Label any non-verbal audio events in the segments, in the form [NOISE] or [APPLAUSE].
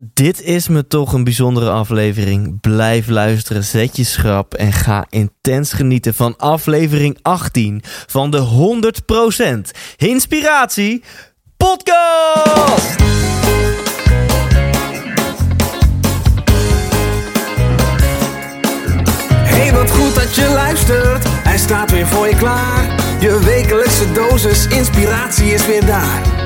Dit is me toch een bijzondere aflevering. Blijf luisteren, zet je schrap en ga intens genieten van aflevering 18 van de 100% Inspiratie Podcast. Hey, wat goed dat je luistert. Hij staat weer voor je klaar. Je wekelijkse dosis inspiratie is weer daar.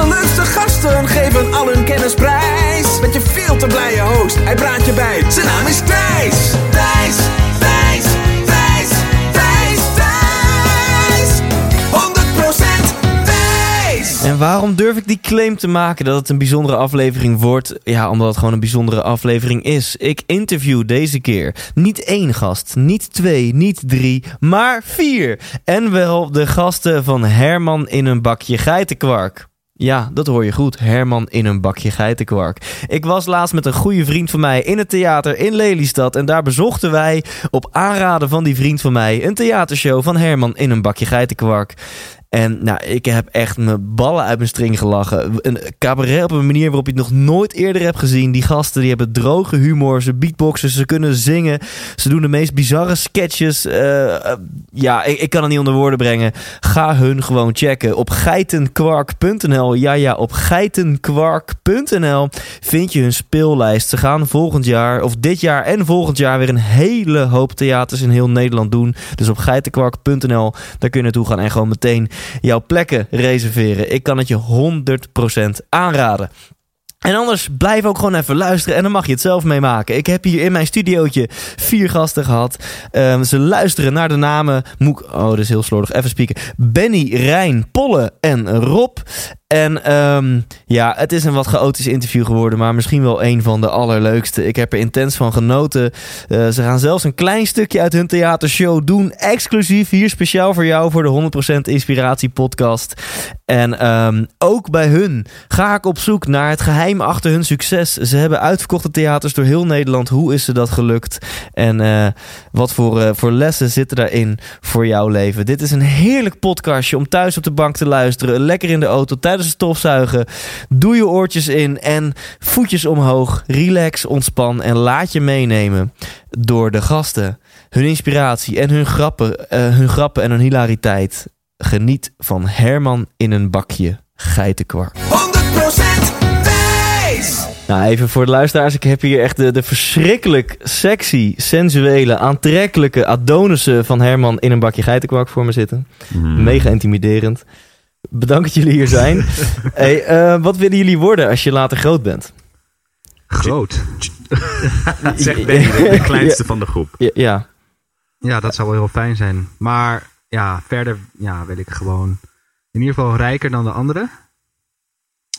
Allerleukste gasten geven al hun kennis prijs. Met je veel te blije host, hij praat je bij. Zijn naam is Thijs. Thijs, Thijs, Thijs, Thijs, Thijs. 100% Thijs. En waarom durf ik die claim te maken dat het een bijzondere aflevering wordt? Ja, omdat het gewoon een bijzondere aflevering is. Ik interview deze keer niet één gast, niet twee, niet drie, maar vier. En wel de gasten van Herman in een bakje geitenkwark. Ja, dat hoor je goed. Herman in een bakje geitenkwark. Ik was laatst met een goede vriend van mij in het theater in Lelystad. En daar bezochten wij op aanraden van die vriend van mij een theatershow van Herman in een bakje geitenkwark. En nou, ik heb echt mijn ballen uit mijn string gelachen. Een cabaret op een manier waarop je het nog nooit eerder hebt gezien. Die gasten die hebben droge humor, ze beatboxen, ze kunnen zingen. Ze doen de meest bizarre sketches. Uh, ja, ik, ik, kan het niet onder woorden brengen. Ga hun gewoon checken op geitenkwark.nl. Ja, ja, op geitenkwark.nl vind je hun speellijst. Ze gaan volgend jaar, of dit jaar en volgend jaar weer een hele hoop theaters in heel Nederland doen. Dus op geitenkwark.nl, daar kun je naartoe gaan en gewoon meteen jouw plekken reserveren. Ik kan het je 100% aanraden. En anders blijf ook gewoon even luisteren en dan mag je het zelf meemaken. Ik heb hier in mijn studiootje vier gasten gehad. Um, ze luisteren naar de namen. Moek, oh, dat is heel slordig. Even spieken. Benny, Rijn, Polle en Rob. En um, ja, het is een wat chaotisch interview geworden, maar misschien wel een van de allerleukste. Ik heb er intens van genoten. Uh, ze gaan zelfs een klein stukje uit hun theatershow doen, exclusief hier speciaal voor jou voor de 100% Inspiratie podcast. En um, ook bij hun ga ik op zoek naar het geheim achter hun succes. Ze hebben uitverkochte theaters door heel Nederland. Hoe is ze dat gelukt? En uh, wat voor, uh, voor lessen zitten daarin voor jouw leven? Dit is een heerlijk podcastje om thuis op de bank te luisteren, lekker in de auto, tijdens het stofzuigen. Doe je oortjes in en voetjes omhoog. Relax, ontspan en laat je meenemen door de gasten. Hun inspiratie en hun grappen, uh, hun grappen en hun hilariteit. Geniet van Herman in een bakje geitenkwark. 100% Thijs. Nou, even voor de luisteraars. Ik heb hier echt de, de verschrikkelijk sexy, sensuele, aantrekkelijke Adonissen van Herman in een bakje geitenkwark voor me zitten. Mm. Mega intimiderend. Bedankt dat jullie hier zijn. [LAUGHS] hey, uh, wat willen jullie worden als je later groot bent? Groot? zeg ben je de [LAUGHS] kleinste ja. van de groep. Ja, ja. Ja, dat zou wel heel fijn zijn. Maar ja, verder ja, wil ik gewoon in ieder geval rijker dan de anderen.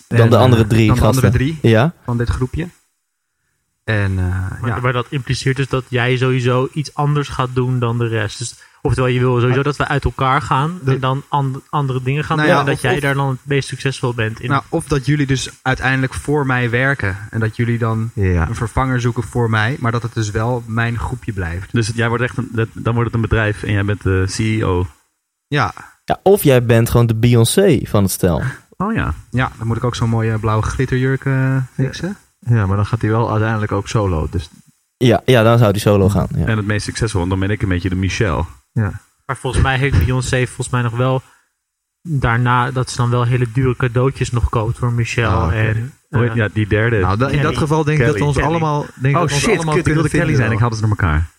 Dan en, de andere drie dan de andere drie ja? van dit groepje. En, uh, maar, ja. maar dat impliceert dus dat jij sowieso iets anders gaat doen dan de rest. Dus Oftewel, je wil sowieso dat we uit elkaar gaan en dan and andere dingen gaan nou doen. ja, en dat of, jij of, daar dan het meest succesvol bent in. Nou, of dat jullie dus uiteindelijk voor mij werken. En dat jullie dan ja. een vervanger zoeken voor mij. Maar dat het dus wel mijn groepje blijft. Dus jij wordt echt een, dan wordt het een bedrijf en jij bent de CEO. Ja. ja of jij bent gewoon de Beyoncé van het stel. Oh ja. Ja, dan moet ik ook zo'n mooie blauwe glitterjurk uh, fixen. Ja. ja, maar dan gaat hij wel uiteindelijk ook solo. Dus... Ja, ja, dan zou hij solo gaan. Ja. En het meest succesvol, want dan ben ik een beetje de Michel. Ja. Maar volgens mij heeft Beyoncé volgens mij nog wel daarna dat ze dan wel hele dure cadeautjes nog koopt voor Michelle. Ah, Oh, okay. En, uh, ja, die derde. Nou, da, in Kelly. dat geval denk ik Kelly. dat we ons Kelly. allemaal. Denk oh dat we ons shit, allemaal kut, ik wilde Kelly zijn. Ik had ze door elkaar.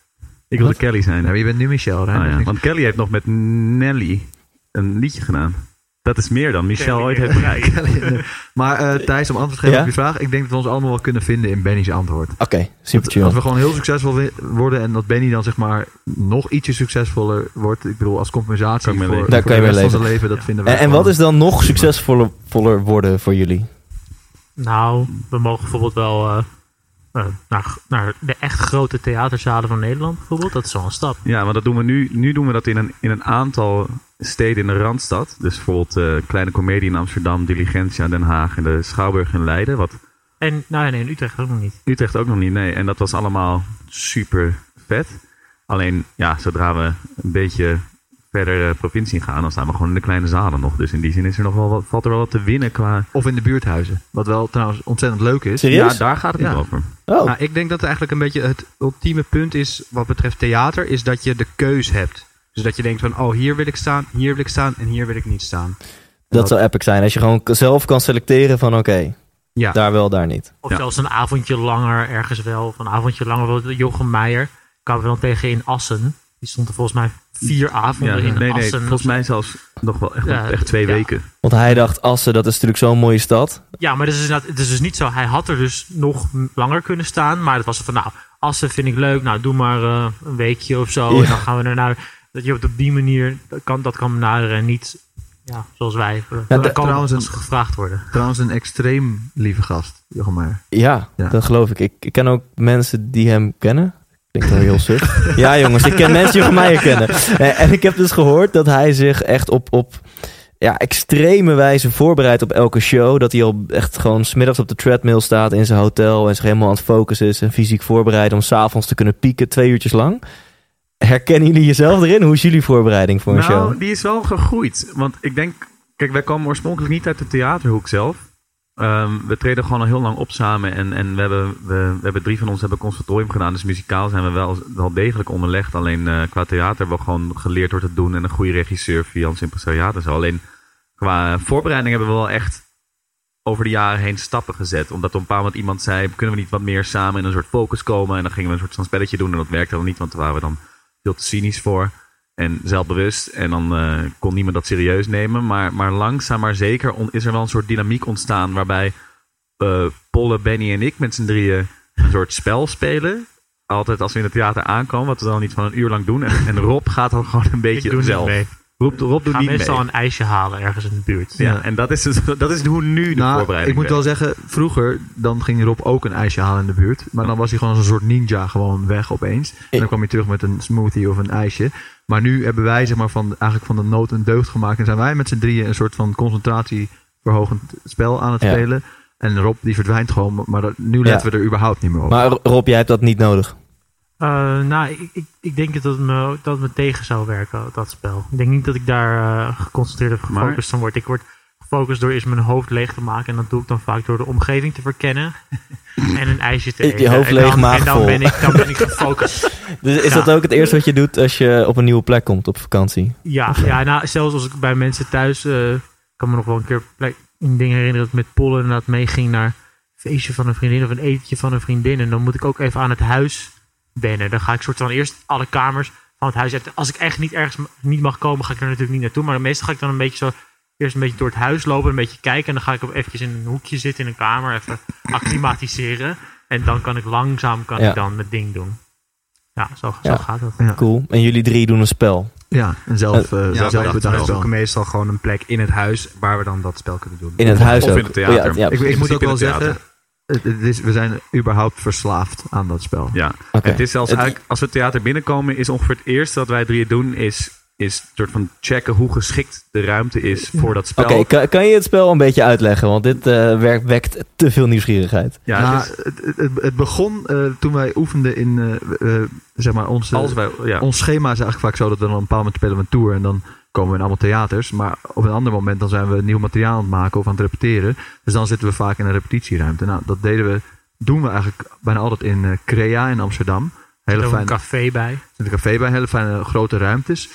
Ik wilde Kelly zijn. Ja, je bent nu Michel, hè? Ah, ja. Want Kelly heeft nog met Nelly een liedje gedaan. Dat is meer dan Michel ooit heeft bereikt. [LAUGHS] maar eh, Thijs, om antwoord te geven Ja? op je vraag. Ik denk dat we ons allemaal wel kunnen vinden in Benny's antwoord. Oké, super Dat, chill. als we gewoon heel succesvol worden en dat Benny dan zeg maar nog ietsje succesvoller wordt. Ik bedoel, als compensatie voor, voor de rest van zijn leven. Dat vinden wij En, en wat is dan nog succesvoller voller worden voor jullie? Nou, we mogen bijvoorbeeld wel eh, eh, naar, naar de echt grote theaterzalen van Nederland bijvoorbeeld. Dat is wel een stap. Ja, maar dat doen we nu. Nu doen we dat in een, in een aantal steden in de Randstad. Dus bijvoorbeeld eh, Kleine Comedie in Amsterdam, Diligentia Den Haag en de Schouwburg in Leiden. Wat En nou, nee, in Utrecht ook nog niet. Utrecht ook nog niet, nee. En dat was allemaal super vet. Alleen, ja, zodra we een beetje verder de provincie in gaan, dan staan we gewoon in de kleine zalen nog. Dus in die zin is er nog wel wat, valt er wel wat te winnen qua... Of in de buurthuizen. Wat wel trouwens ontzettend leuk is. Serieus? Ja, daar gaat het Ja. niet over. Oh, Nou, ik denk dat eigenlijk een beetje het ultieme punt is wat betreft theater, is dat je de keus hebt. Dus dat je denkt van, oh, hier wil ik staan, hier wil ik staan en hier wil ik niet staan. Dat zou epic zijn. Als je gewoon zelf kan selecteren van oké, Ja. daar wel, daar niet. Of Ja. zelfs een avondje langer ergens wel. Of een avondje langer. Jochem Meijer kwamen we dan tegen in Assen. Die stond er volgens mij vier avonden nee, in nee, Assen. volgens mij zelfs nog wel echt, Ja, echt twee ja. weken. Want hij dacht, Assen, dat is natuurlijk zo'n mooie stad. Ja, maar dat is, het is dus niet zo. Hij had er dus nog langer kunnen staan. Maar het was van, nou, Assen vind ik leuk. Nou, doe maar eh, een weekje of zo. Ja. En dan gaan we er naar... Dat je op die manier dat kan, dat kan benaderen. En niet ja, zoals wij. Ja, dat kan trouwens als een- gevraagd worden. Trouwens een extreem lieve gast, Jochem Meijer. Ja, Ja. dat geloof ik. ik. Ik ken ook mensen die hem kennen. Klinkt wel heel suf. [LAUGHS] ja, jongens, ik ken mensen die Jochem Meijer kennen. Eh, En ik heb dus gehoord dat hij zich echt op, op ja, extreme wijze voorbereidt op elke show. Dat hij al echt gewoon smiddags op de treadmill staat in zijn hotel en zich helemaal aan het focussen is en fysiek voorbereiden om s'avonds te kunnen pieken twee uurtjes lang. Herkennen jullie jezelf erin? Hoe is jullie voorbereiding voor een nou, show? die is wel gegroeid. Want ik denk, kijk, wij komen oorspronkelijk niet uit de theaterhoek zelf. Ehm, we treden gewoon al heel lang op samen. En, en we, hebben, we, we hebben drie van ons hebben conservatorium gedaan. Dus muzikaal zijn we wel, wel degelijk onderlegd. Alleen eh, qua theater hebben we gewoon geleerd door te doen. En een goede regisseur via ons impresariaat en zo. Alleen qua voorbereiding hebben we wel echt over de jaren heen stappen gezet. Omdat op een bepaald moment iemand zei, kunnen we niet wat meer samen in een soort focus komen? En dan gingen we een soort van spelletje doen. En dat werkte dan niet, want daar waren we dan veel te cynisch voor. En zelfbewust. En dan eh, kon niemand dat serieus nemen. Maar, maar langzaam maar zeker on- is er wel een soort dynamiek ontstaan. Waarbij eh Polle, Benny en ik met z'n drieën een soort spel spelen. Altijd als we in het theater aankomen. Wat we dan niet van een uur lang doen. En, en Rob gaat dan gewoon een beetje zelf. Mee. Rob, Rob Ik doet ga niet meestal mee. een ijsje halen ergens in de buurt. Ja, en dat is, dus, [LAUGHS] dat is hoe nu de Nou, voorbereiding ik moet wel zeggen, vroeger dan ging Rob ook een ijsje halen in de buurt. Maar dan was hij gewoon als een soort ninja gewoon weg opeens. En dan kwam hij terug met een smoothie of een ijsje. Maar nu hebben wij zeg maar van, eigenlijk van de nood een deugd gemaakt. En zijn wij met z'n drieën een soort van concentratieverhogend spel aan het Ja. spelen. En Rob die verdwijnt gewoon, maar dat, nu letten we er überhaupt niet meer op. Maar Rob, jij hebt dat niet nodig. Eh, nou, ik, ik, ik denk dat het, me, dat het me tegen zou werken, dat spel. Ik denk niet dat ik daar eh, geconcentreerd of Maar- gefocust van word. Ik word gefocust door eerst mijn hoofd leeg te maken. En dat doe ik dan vaak door de omgeving te verkennen. [LAUGHS] en een ijsje te Je eten. hoofd en leeg, dan, maag En dan vol. ben, ik, dan ben ik gefocust. [LAUGHS] Dus is Ja. dat ook het eerste wat je doet als je op een nieuwe plek komt op vakantie? Ja, ja nou, zelfs als ik bij mensen thuis... eh, ik kan me nog wel een keer plek, een ding herinneren dat ik met Pollen inderdaad meeging naar een feestje van een vriendin of een etentje van een vriendin. En dan moet ik ook even aan het huis wennen. Dan ga ik soort van eerst alle kamers van het huis uit. Als ik echt niet ergens niet mag komen, ga ik er natuurlijk niet naartoe. Maar meestal ga ik dan een beetje zo eerst een beetje door het huis lopen, een beetje kijken. En dan ga ik ook eventjes in een hoekje zitten in een kamer, even acclimatiseren. En dan kan ik langzaam kan Ja. ik dan mijn ding doen. Ja, zo, Ja. zo gaat dat. Ja. Cool. En jullie drie doen een spel. Ja, en zelf, eh Ja, zelf zoeken meestal gewoon een plek in het huis waar we dan dat spel kunnen doen. In het Of- huis of ook. in het theater. Oh ja, ja, Ik, moet ook wel het zeggen, het, het is, we zijn überhaupt verslaafd aan dat spel. Ja, het is zelfs eigenlijk, als we het theater binnenkomen, is ongeveer het eerste wat wij drieën doen, is, is een soort van checken hoe geschikt de ruimte is voor dat spel. Oké, kan, kan je het spel een beetje uitleggen? Want dit eh, werkt, wekt te veel nieuwsgierigheid. ja, Nou, het is, het, het, het begon eh, toen wij oefenden in, eh, zeg maar, onze, als wij, ja, ons schema is eigenlijk vaak zo dat we dan op een bepaald moment spelen we een tour en dan komen we in allemaal theaters. Maar op een ander moment dan zijn we nieuw materiaal aan het maken of aan het repeteren. Dus dan zitten we vaak in een repetitieruimte. Nou, dat deden we, doen we eigenlijk bijna altijd in eh, Crea in Amsterdam. Er Hele is ook een fijne, café bij. er zit een café bij, hele fijne grote ruimtes.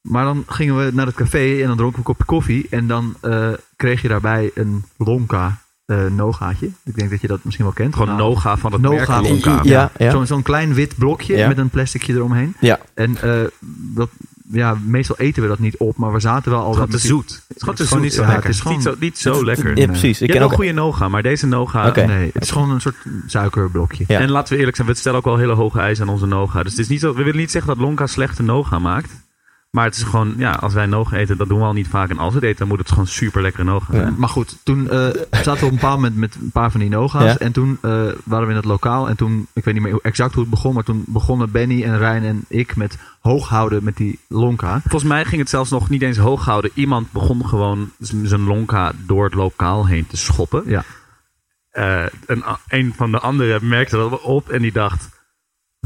Maar dan gingen we naar het café en dan dronken we een kopje koffie. En dan eh, kreeg je daarbij een Lonka eh nogaatje. Ik denk dat je dat misschien wel kent. gewoon Nou, Noga van het Noga merk Lonka. Ja, ja. Zo'n zo'n klein wit blokje Ja. met een plasticje eromheen. Ja. En eh, dat, ja, meestal eten we dat niet op, maar we zaten wel al Het gewoon te zoet. Het is gewoon te is gewoon zoet. niet zo ja. lekker. Het is niet zo, niet zo lekker. Ja, precies. Je Ik ken wel ook... goede noga, maar deze noga... Nee, het is gewoon een soort suikerblokje. Ja. En laten we eerlijk zijn, we stellen ook wel hele hoge eisen aan onze noga. Dus het is niet zo, we willen niet zeggen dat Lonka slechte noga maakt. Maar het is gewoon, ja, als wij noga eten, dat doen we al niet vaak. En als we het eten, dan moet het gewoon super Ja. zijn. Maar goed, toen eh, zaten we op een bepaald moment met een paar van die noga's. Ja. En toen eh, waren we in het lokaal. En toen, ik weet niet meer exact hoe het begon. Maar toen begonnen Benny en Rijn en ik met hoog houden met die lonka. Volgens mij ging het zelfs nog niet eens hoog houden. Iemand begon gewoon zijn lonka door het lokaal heen te schoppen. Ja. Eh, en een van de anderen merkte dat op en die dacht...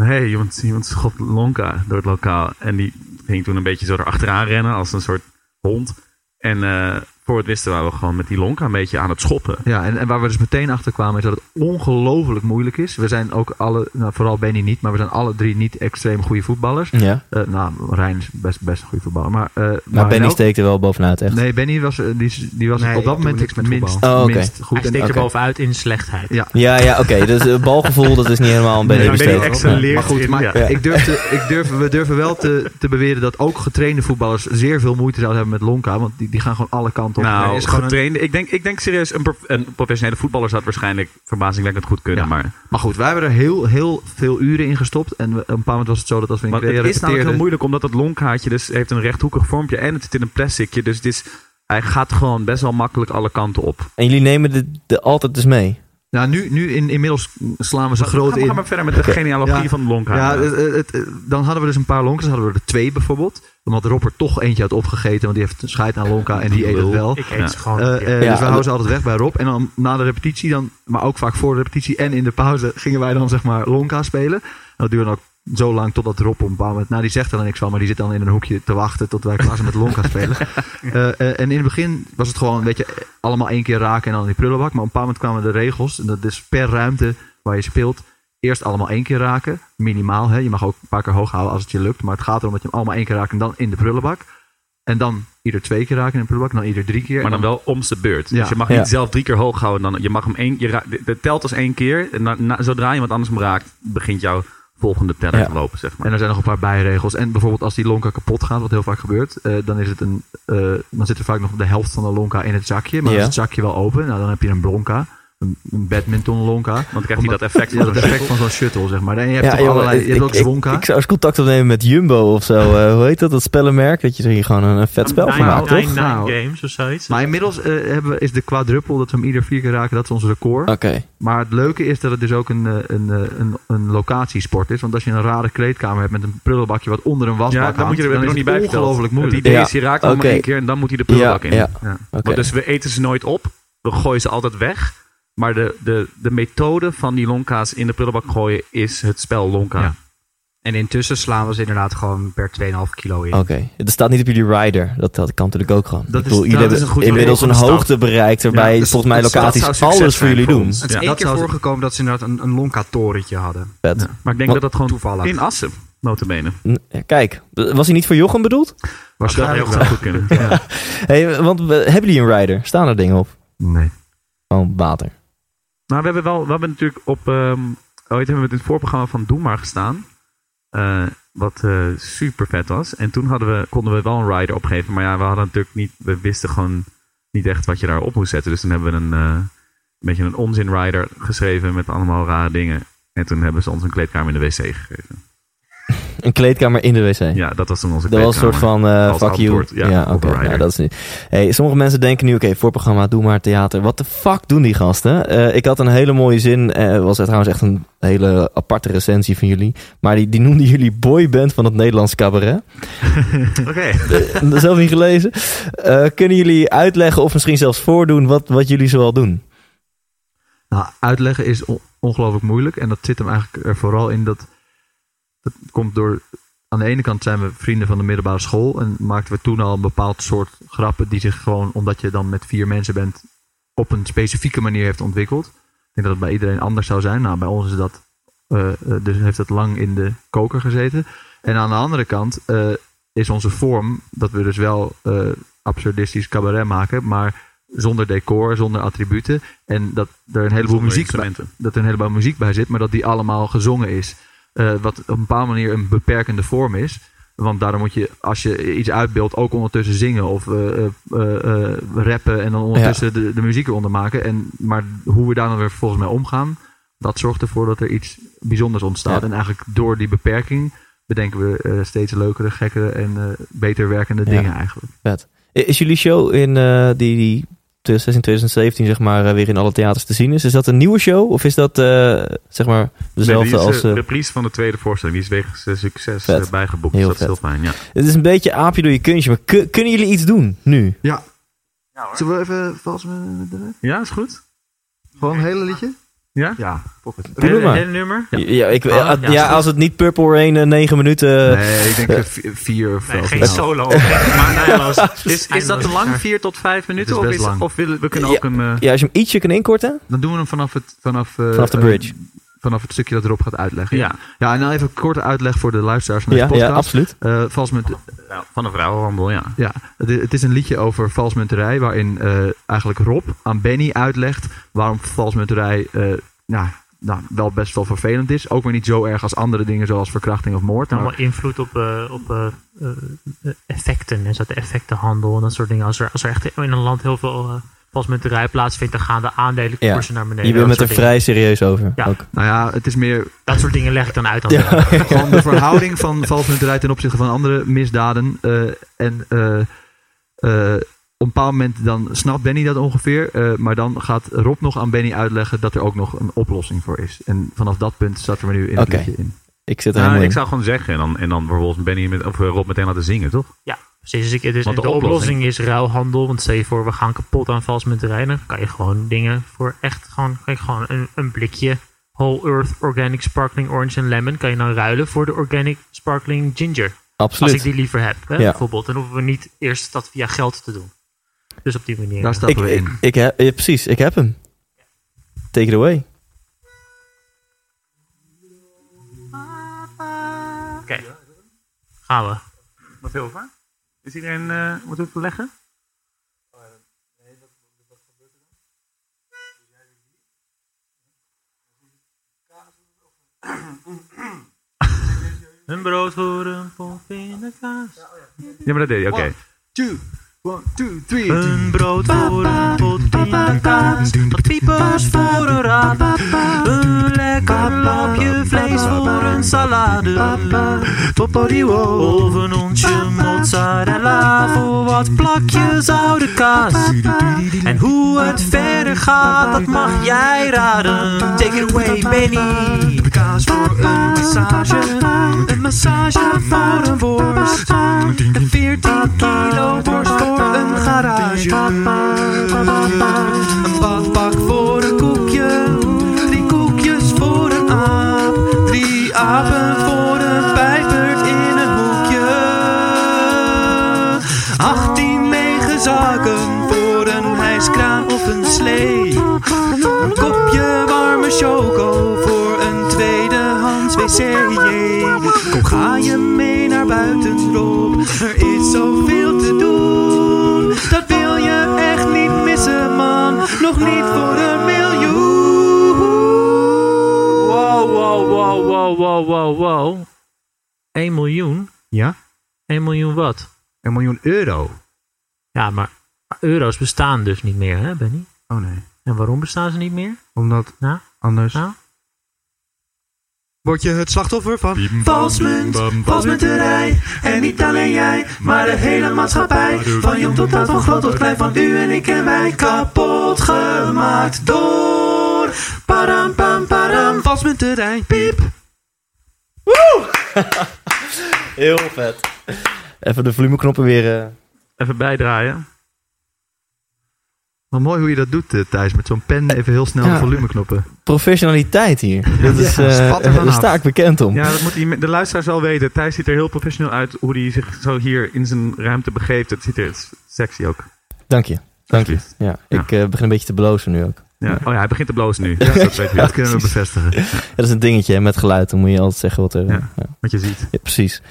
Nee, iemand, iemand lonka door het lokaal. En die ging toen een beetje zo erachteraan rennen als een soort hond. En eh, voor het wisten waren we gewoon met die lonka een beetje aan het schoppen. Ja, en, en waar we dus meteen achter kwamen is dat het ongelooflijk moeilijk is. We zijn ook alle, nou, vooral Benny niet, maar we zijn alle drie niet extreem goede voetballers. Ja, Eh, nou, Rijn is best, best een goede voetballer. Maar, eh, maar Benny steekt er wel bovenuit, echt. Nee, Benny was, eh, die, die was Nee, op dat ik moment niks met minst, voetbal. Oh, minst goed. Hij En- steekt oké. er bovenuit in slechtheid. Ja, Ja, ja, oké. [LAUGHS] Dus het balgevoel, dat is niet helemaal een Benny Nee, besteed. Benny excelleert Maar goed, in- maar ja. ik durfde, ik durf, we durven wel te, te beweren dat ook getrainde voetballers zeer veel moeite zouden hebben met Lonka. Want die, die gaan gewoon alle kanten op. Nou, is gewoon een- getrainde. Ik, denk, ik denk serieus, een, prof- een professionele voetballer zou het waarschijnlijk verbazingwekkend goed kunnen. Ja. Maar, maar goed, wij hebben er heel, heel veel uren in gestopt. En we, op een bepaald moment was het zo dat als we in maar tweeën het is namelijk heel moeilijk, omdat het lonkhaartje dus heeft een rechthoekig vormpje en het zit in een plasticje. Dus het is, hij gaat gewoon best wel makkelijk alle kanten op. En jullie nemen de, de altijd dus mee. Nou, nu, nu in, inmiddels slaan we ze groot in. ga maar verder met de genealogie Ja. van de lonkhaar. Ja, het, het- het- dan hadden we dus een paar lonkers. Dan hadden we er twee bijvoorbeeld. Omdat Rob er toch eentje had opgegeten. Want die heeft een scheid aan lonka en die eet het wel. Ik eet Ja. ze gewoon. Eh, eh, Ja, dus we houden ze altijd weg bij Rob. En dan na de repetitie, dan, maar ook vaak voor de repetitie en in de pauze, gingen wij dan zeg maar Lonka spelen. En dat duurde ook zo lang totdat Rob op een bepaald moment, nou die zegt er dan niks van, maar die zit dan in een hoekje te wachten tot wij klaar zijn met Lonka spelen. [LAUGHS] Eh, eh, en in het begin was het gewoon, weet je, allemaal één keer raken en dan in die prullenbak. Maar op een bepaald moment kwamen de regels, en dat is per ruimte waar je speelt, eerst allemaal één keer raken, minimaal. Hè? Je mag ook een paar keer hoog houden als het je lukt, maar het gaat erom dat je hem allemaal één keer raakt en dan in de prullenbak. En dan ieder twee keer raken in de prullenbak, en dan ieder drie keer. Maar dan wel om de beurt. Ja. Dus je mag Ja. niet zelf drie keer hoog houden. Dan, je mag hem één, je ra- het telt als één keer. En na- na- zodra iemand anders hem raakt, begint jouw volgende teller Ja. te lopen, zeg maar. En er zijn nog een paar bijregels. En bijvoorbeeld als die lonka kapot gaat, wat heel vaak gebeurt, eh, dan, is het een, eh, dan zit er vaak nog de helft van de lonka in het zakje. Maar Ja. is het zakje wel open, nou, dan heb je een blonka. Een, een badminton lonka. Want dan krijgt hij dat effect Ja, van dat een effect van zo'n shuttle, zeg maar. En je hebt Ja, toch jongen, allerlei, je hebt ook ik, ik, zwonka. ik zou eens contact opnemen met Jumbo of zo. Eh, hoe heet dat? Dat spellenmerk? Dat je er hier gewoon een, een vet spel van maakt, nine- toch? nine Nou. games of zoiets. maar inmiddels eh, hebben we, is de quadruppel, dat we hem ieder vier keer raken, dat is ons record. Oké. Maar het leuke is dat het dus ook een, eh, een, een, een locatiesport is. Want als je een rare kleedkamer hebt met een prullenbakje wat onder een wasbak Ja, dan moet je er hangt, nog dan niet bij het ongelooflijk Het moeilijk. idee Ja. is, je raakt hem maar één keer en dan moet hij de Ja, prullenbak in. ja. Ja. Oké. Maar dus we eten ze nooit op. We gooien ze altijd weg. Maar de, de, de methode van die lonka's in de prullenbak gooien is het spel lonka. Ja. En intussen slaan we ze inderdaad gewoon per 2,5 kilo in. Oké. Het staat niet op jullie rider. Dat, dat kan natuurlijk ook gewoon. Dat ik bedoel, is- jullie dat is hebben een goed inmiddels een hoogte bereikt waarbij Ja, dus volgens mij locaties alles voor jullie voor doen. Het is Ja. één dat keer voorgekomen dat ze inderdaad een, een Lonka-torentje hadden. Vet. Maar ik denk Want- dat dat gewoon Toevallig. in Assen, notabene. Kijk, was hij niet voor Jochem bedoeld? Waarschijnlijk zou goed kunnen. [LAUGHS] Hey, want hebben jullie een rider? Staan er dingen op? Nee. Gewoon water. Nou, we hebben wel, we hebben natuurlijk op, ehm ooit hebben we in het voorprogramma van Doe Maar gestaan. Eh, wat eh, super vet was. En toen hadden we, konden we wel een rider opgeven. Maar ja, we hadden natuurlijk niet, we wisten gewoon niet echt wat je daarop moest zetten. Dus toen hebben we een, eh, een beetje een onzin rider geschreven met allemaal rare dingen. En toen hebben ze ons een kleedkamer in de wc gegeven. [LAUGHS] Een kleedkamer in de wc. Ja, dat was toen onze Dat was een soort van Als fuck you. ja, oké. Ja, dat is niet. Hey, sommige mensen denken nu, oké, voorprogramma, doe maar theater. Wat de fuck doen die gasten? Eh, ik had een hele mooie zin. eh was het trouwens echt een hele aparte recensie van jullie. Maar die, die noemden jullie boyband van het Nederlands cabaret. [LAUGHS] Oké. Eh, Zelf niet gelezen. Kunnen jullie uitleggen of misschien zelfs voordoen wat, wat jullie zoal doen? Nou, uitleggen is on- ongelooflijk moeilijk. En dat zit hem eigenlijk er vooral in dat... Dat komt door... Aan de ene kant zijn we vrienden van de middelbare school. En maakten we toen al een bepaald soort grappen... die zich gewoon, omdat je dan met vier mensen bent... op een specifieke manier heeft ontwikkeld. Ik denk dat het bij iedereen anders zou zijn. Nou, bij ons is dat... eh, eh, dus heeft het lang in de koker gezeten. En aan de andere kant eh, is onze vorm... dat we dus wel absurdistisch cabaret maken... maar zonder decor, zonder attributen. En dat er een heleboel Zonder muziek bij, dat er een heleboel muziek bij zit, maar dat die allemaal gezongen is. Eh, wat op een bepaalde manier een beperkende vorm is. Want daardoor moet je, als je iets uitbeeldt, ook ondertussen zingen of eh, eh, rappen en dan ondertussen de, de muziek eronder maken. En, maar hoe we daar dan weer vervolgens mee omgaan, dat zorgt ervoor dat er iets bijzonders ontstaat. Ja. En eigenlijk door die beperking bedenken we steeds leukere, gekkere en beter werkende Ja. dingen eigenlijk. Is jullie show in eh, die, die 2016, 2017 zeg maar eh, weer in alle theaters te zien is? Is dat een nieuwe show of is dat eh, zeg maar dezelfde Nee, die is, als... eh, eh, reprise van de tweede voorstelling. Die is wegens succes Vet. bijgeboekt. Heel dus dat is vet. heel fijn, ja. het is een beetje aapje door je kunstje, maar kun- kunnen jullie iets doen nu? Ja. Zullen we even vals met, met de Ja, is goed. Gewoon een hele liedje? Ja? Ja, pocket. Hele nummer? Ja, ja, ik, Ah, ja, als het niet Purple Rain eh, negen minuten... Nee, ik denk eh, vi- vier of Nee, geen [LAUGHS] nou. solo. maar eindeloos. Is, is dat te lang? Vier tot vijf minuten? is Of, is, of willen we kunnen Ja. ook een... eh, Ja, als je hem ietsje kan inkorten. Dan doen we hem vanaf het, vanaf, eh, Vanaf de eh, bridge. Vanaf het stukje dat erop gaat uitleggen. ja, Ja, en dan even een korte uitleg voor de luisteraars van deze Ja, ja, podcast. absoluut. Eh, valsmunt, ja, van een vrouwenhandel, ja. ja, het, het is een liedje over valsmunterij, waarin eh, eigenlijk Rob aan Benny uitlegt waarom valsmunterij eh, nou, nou, wel best wel vervelend is. Ook weer niet zo erg als andere dingen zoals verkrachting of moord. Maar, allemaal invloed op, eh, op effecten en zo, de effectenhandel en dat soort dingen. Als er, als er echt in een land heel veel valsmunterij plaatsvindt, dan gaan de aandelenkoersen naar beneden. Je bent met er dingen. vrij serieus over. Ja. Ook. nou ja, het is meer Dat soort dingen leg ik dan uit. Dan [LAUGHS] Ja. gewoon de verhouding van valsmunterij ten opzichte van andere misdaden. eh, en eh, eh, op een bepaald moment dan snapt Benny dat ongeveer. eh, maar dan gaat Rob nog aan Benny uitleggen dat er ook nog een oplossing voor is. En vanaf dat punt staat er nu in het Oké. liedje in. Ik zit er Nou, helemaal ik in. zou gewoon zeggen en dan, en dan bijvoorbeeld Benny met, of Rob meteen laten zingen, toch? Precies, dus ik, dus Want de, de oplossing, oplossing- is ruilhandel. Want stel je voor, we gaan kapot aan valsmunterij. Dan kan je gewoon dingen voor echt gewoon, kan je gewoon een, een blikje Whole Earth Organic Sparkling Orange en Lemon kan je dan ruilen voor de Organic Sparkling Ginger. Absoluut. Als ik die liever heb, hè, Ja. bijvoorbeeld. Dan hoeven we niet eerst dat via geld te doen. Dus op die manier. Daar stappen ik, we in. ik, ik heb, ja, precies, ik heb hem. Take it away. Oké, gaan we. Wat veel over? Is iedereen, eh moet het leggen? Een brood voor een pop in de kaas. Ja, maar dat deed je, oké. Two, Een brood voor een pot kaas. Wat piepers voor een raap. Een lekker lapje vlees voor een salade. Of een onsje mozzarella voor wat plakjes oude kaas. En hoe het verder gaat, dat mag jij raden. Take it away, Benny. Kaas voor een massage. Een massage voor een worst. Een 14 kilo worst voor een garage. Een Kom, ga je mee naar buiten, Rob? Er is zoveel te doen. Dat wil je echt niet missen, man. Nog niet voor een miljoen. Wow, wow, wow, wow, wow, wow, wow. 1 miljoen? Ja? 1 miljoen wat? Een miljoen euro. Ja, maar euro's bestaan dus niet meer, hè, Benny? Oh nee. En waarom bestaan ze niet meer? Omdat Nou? anders... Nou? Word je het slachtoffer van... Valsmunt, valsmunterij. En niet alleen jij, maar de hele maatschappij. Van jong tot oud, van groot tot klein, van u en ik en wij. Kapot gemaakt door. Param, pam, param. Valsmunterij. Piep. [LAUGHS] Heel vet. Even de volumeknoppen weer... eh, Even bijdraaien. Wat mooi hoe je dat doet, eh, Thijs. Met zo'n pen even heel snel Ja. de volumeknoppen. professionaliteit hier. Dat is, daar vanaf. sta ik bekend om. Ja, dat moet die, de luisteraars wel weten. Thijs ziet er heel professioneel uit hoe hij zich zo hier in zijn ruimte begeeft. Het ziet er sexy ook. Dank je. Dank je. Ja, ik eh, begin een beetje te blozen nu ook. Ja. Oh ja, hij begint te blozen nu. [LAUGHS] Ja, dat weet je. Dat kunnen we bevestigen. Ja, dat is een dingetje hè, met geluid. Dan moet je altijd zeggen wat er... Ja. Wat je ziet. Precies.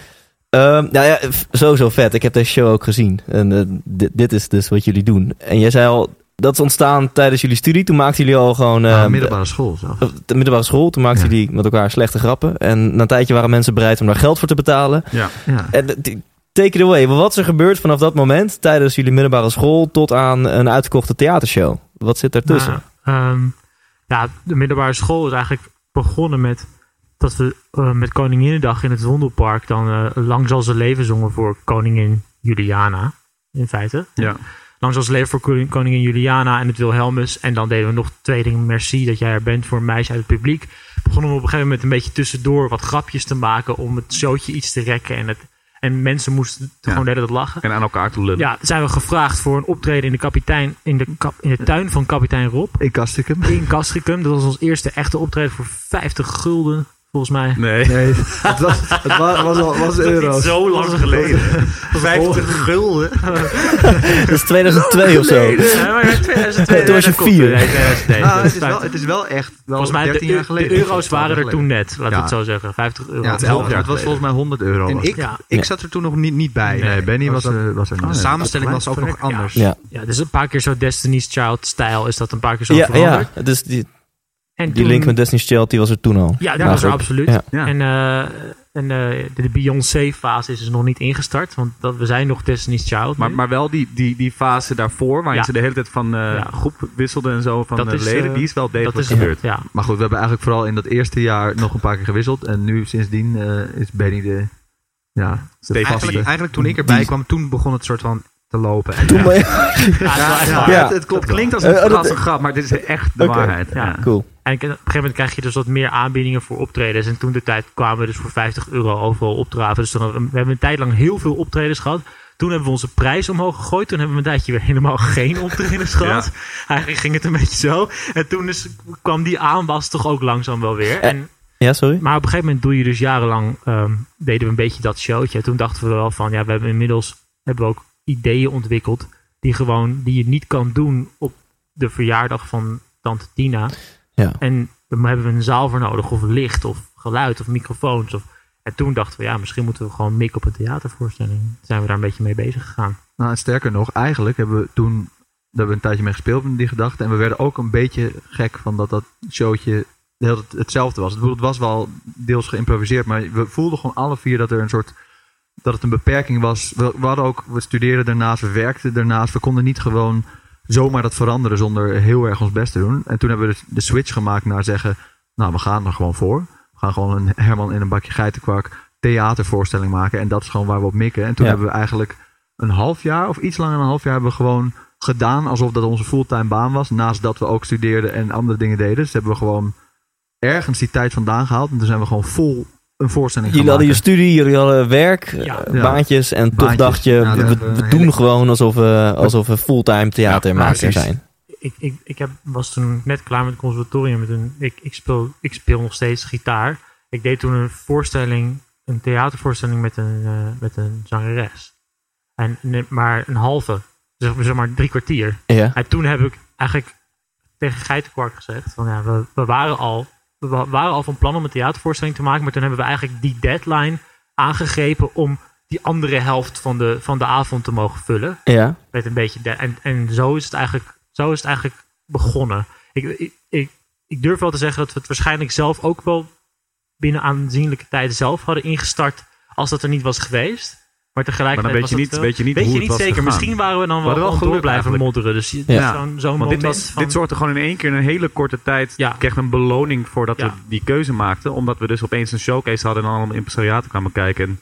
Ehm, nou ja, sowieso vet. Ik heb deze show ook gezien. En eh, dit, dit is dus wat jullie doen. En jij zei al, dat is ontstaan tijdens jullie studie. Toen maakten jullie al gewoon... eh, Ah, middelbare school zelf. de, de middelbare school. Toen maakten Ja. jullie met elkaar slechte grappen. En na een tijdje waren mensen bereid om daar geld voor te betalen. Ja. En, eh, take it away. Wat is er gebeurd vanaf dat moment tijdens jullie middelbare school tot aan een uitverkochte theatershow? Wat zit ertussen? Nou, ehm, ja, de middelbare school is eigenlijk begonnen met dat we eh, met Koninginnedag in het Wondelpark dan eh, Lang zal ze leven zongen voor koningin Juliana. In feite. Ja. Zal ze leven voor koning- koningin Juliana en het Wilhelmus. En dan deden we nog twee dingen. Merci dat jij er bent voor een meisje uit het publiek. Begonnen we op een gegeven moment een beetje tussendoor wat grapjes te maken om het showtje iets te rekken. En, het, en mensen moesten gewoon de hele tijd lachen. En aan elkaar te lullen. Ja, zijn we gevraagd voor een optreden in de, kapitein, in de, kap- in de tuin van kapitein Rob In Kastikum. in Castricum. Dat was ons eerste echte optreden voor 50 gulden, volgens mij. Nee. Nee, het was, het was, was, al- was euro's. Zo lang geleden. [LAUGHS] 50 gulden. Dat is 2002 of zo. Ja, maar ja, 2002, Toen was je. Nee, 2002. Nou, het, is 50. wel, het is wel echt wel Volgens mij, 13 de, jaar geleden. de euro's waren er toen net, laten we Ja. het zo zeggen. 50 euro. Ja, het, was volgens mij 100 euro. En was ik. Ja. ik zat er toen nog niet, niet bij. Nee, Benny was, er- was er De niet. samenstelling was ook nog anders. Ja, Ja, dus een paar keer zo Destiny's Child-stijl is dat een paar keer zo ja, veranderd. ja. Dus die, En die toen- link met Destiny's Child die was er toen al. Ja, dat was er absoluut. Ja. Ja. En, eh, en eh, de, de Beyoncé-fase is dus nog niet ingestart, want dat, we zijn nog Destiny's Child. Maar, nu. maar wel die, die, die fase daarvoor, waarin Ja. ze de hele tijd van eh, Ja. groep wisselden en zo van Dat is, leden, die is wel degelijk dat is gebeurd. Ja, Maar goed, we hebben eigenlijk vooral in dat eerste jaar nog een paar keer gewisseld. En nu sindsdien eh, is Benny de, ja, de. Eigenlijk, eigenlijk toen ik erbij kwam, toen begon het soort van te lopen. En [LAUGHS] Toen Ja, ja, het, het klopt Het klinkt als een, oh, als een grap, maar dit is echt de waarheid. Cool. En op een gegeven moment krijg je dus wat meer aanbiedingen voor optredens. En toen de tijd kwamen we dus voor 50 euro overal opdraven. Dus we hebben een tijd lang heel veel optredens gehad. Toen hebben we onze prijs omhoog gegooid. Toen hebben we een tijdje weer helemaal [LAUGHS] geen optredens gehad. Eigenlijk ging het een beetje zo. En toen dus kwam die aanwas toch ook langzaam wel weer. Eh, En, Ja, sorry? maar op een gegeven moment doe je dus jarenlang... ehm, deden we een beetje dat showtje. Toen dachten we wel van... Ja, we hebben inmiddels hebben we ook ideeën ontwikkeld... die gewoon die je niet kan doen op de verjaardag van tante Tina. Ja. En dan hebben we een zaal voor nodig, of licht, of geluid, of microfoons. Of... En toen dachten we, ja, misschien moeten we gewoon mikken op een theatervoorstelling. Toen zijn we daar een beetje mee bezig gegaan. Nou, en sterker nog, eigenlijk hebben we toen daar hebben we een tijdje mee gespeeld met die gedachte. En we werden ook een beetje gek van dat dat showtje de hele tijd hetzelfde was. Het was wel deels geïmproviseerd, maar we voelden gewoon alle vier dat er een soort dat het een beperking was. We, we hadden ook, we studeerden daarnaast, we werkten daarnaast. We konden niet gewoon zomaar dat veranderen zonder heel erg ons best te doen. En toen hebben we de, switch gemaakt naar zeggen, nou, we gaan er gewoon voor. We gaan gewoon een Herman in een bakje geitenkwak theatervoorstelling maken. En dat is gewoon waar we op mikken. En toen Ja. hebben we eigenlijk een half jaar of iets langer dan een half jaar hebben we gewoon gedaan alsof dat onze fulltime baan was. Naast dat we ook studeerden en andere dingen deden. Dus hebben we gewoon ergens die tijd vandaan gehaald. En toen zijn we gewoon vol een voorstelling Jullie gaan hadden je studie, jullie hadden werk, Ja. eh, baantjes. En toch dacht je, Ja, we, een doen hele- gewoon alsof we, alsof we fulltime theatermaker zijn. Ik, ik, ik heb, was toen net klaar met het conservatorium. Met een, ik, ik, speel, ik speel nog steeds gitaar. Ik deed toen een voorstelling, een theatervoorstelling met een, eh, met een zangeres. En, maar een halve, zeg, zeg maar drie kwartier. Ja. En toen heb ik eigenlijk tegen Geitenkwark gezegd: van ja, we, we, waren al, we wa- waren al van plan om een theatervoorstelling te maken, maar toen hebben we eigenlijk die deadline aangegrepen om die andere helft van de, van de avond te mogen vullen. Ja. Met een beetje de, en, en zo is het eigenlijk, zo is het eigenlijk begonnen. Ik, ik, ik, ik durf wel te zeggen dat we het waarschijnlijk zelf ook wel binnen aanzienlijke tijd zelf hadden ingestart als dat er niet was geweest. Maar Maar tegelijkertijd dan weet je niet, weet je niet weet hoe je het niet was zeker. gegaan. Misschien waren we dan We wel, hadden wel gewoon door blijven eigenlijk. modderen. Dus Ja. zo'n zo'n Want dit, moment was, van... dit zorgde gewoon in één keer in een hele korte tijd. Ja. Kregen we een beloning voordat Ja. we die keuze maakten. Omdat we dus opeens een showcase hadden en allemaal impresariaten kwamen kijken. En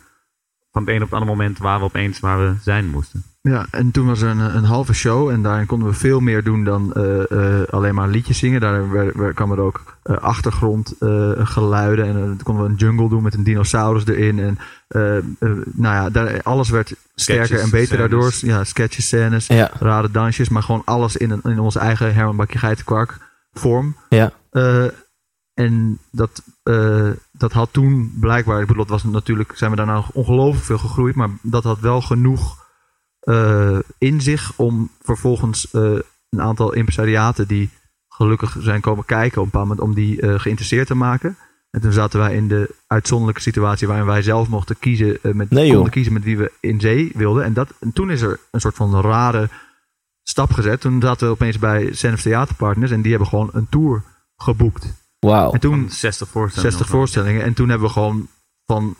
van het een op het andere moment waren we opeens waar we zijn moesten. Ja, en toen was er een, een halve show en daarin konden we veel meer doen dan eh, eh, alleen maar liedjes zingen. Daar werd- werd- kwamen er ook eh, achtergrondgeluiden en toen konden we een jungle doen met een dinosaurus erin. En nou ja, daar, alles werd sterker Sketches, en beter scènes. daardoor. Ja, sketches, scènes, Ja. rare dansjes, maar gewoon alles in, een, in onze eigen Herman Bakje Geitenkwark vorm. Ja. En dat, eh, dat had toen blijkbaar, ik bedoel, dat was natuurlijk, zijn we daarna nog ongelooflijk veel gegroeid, maar dat had wel genoeg eh, in zich om vervolgens eh, een aantal impresariaten die gelukkig zijn komen kijken op een bepaald moment, om die geïnteresseerd te maken. En toen zaten wij in de uitzonderlijke situatie waarin wij zelf mochten kiezen, met, Nee, konden kiezen met wie we in zee wilden. En, dat, en toen is er een soort van rare stap gezet. Toen zaten we opeens bij Senf Theaterpartners en die hebben gewoon een tour geboekt. Wauw. En toen Van 60 voorstellingen. 60 of zo. voorstellingen. En toen hebben we gewoon van,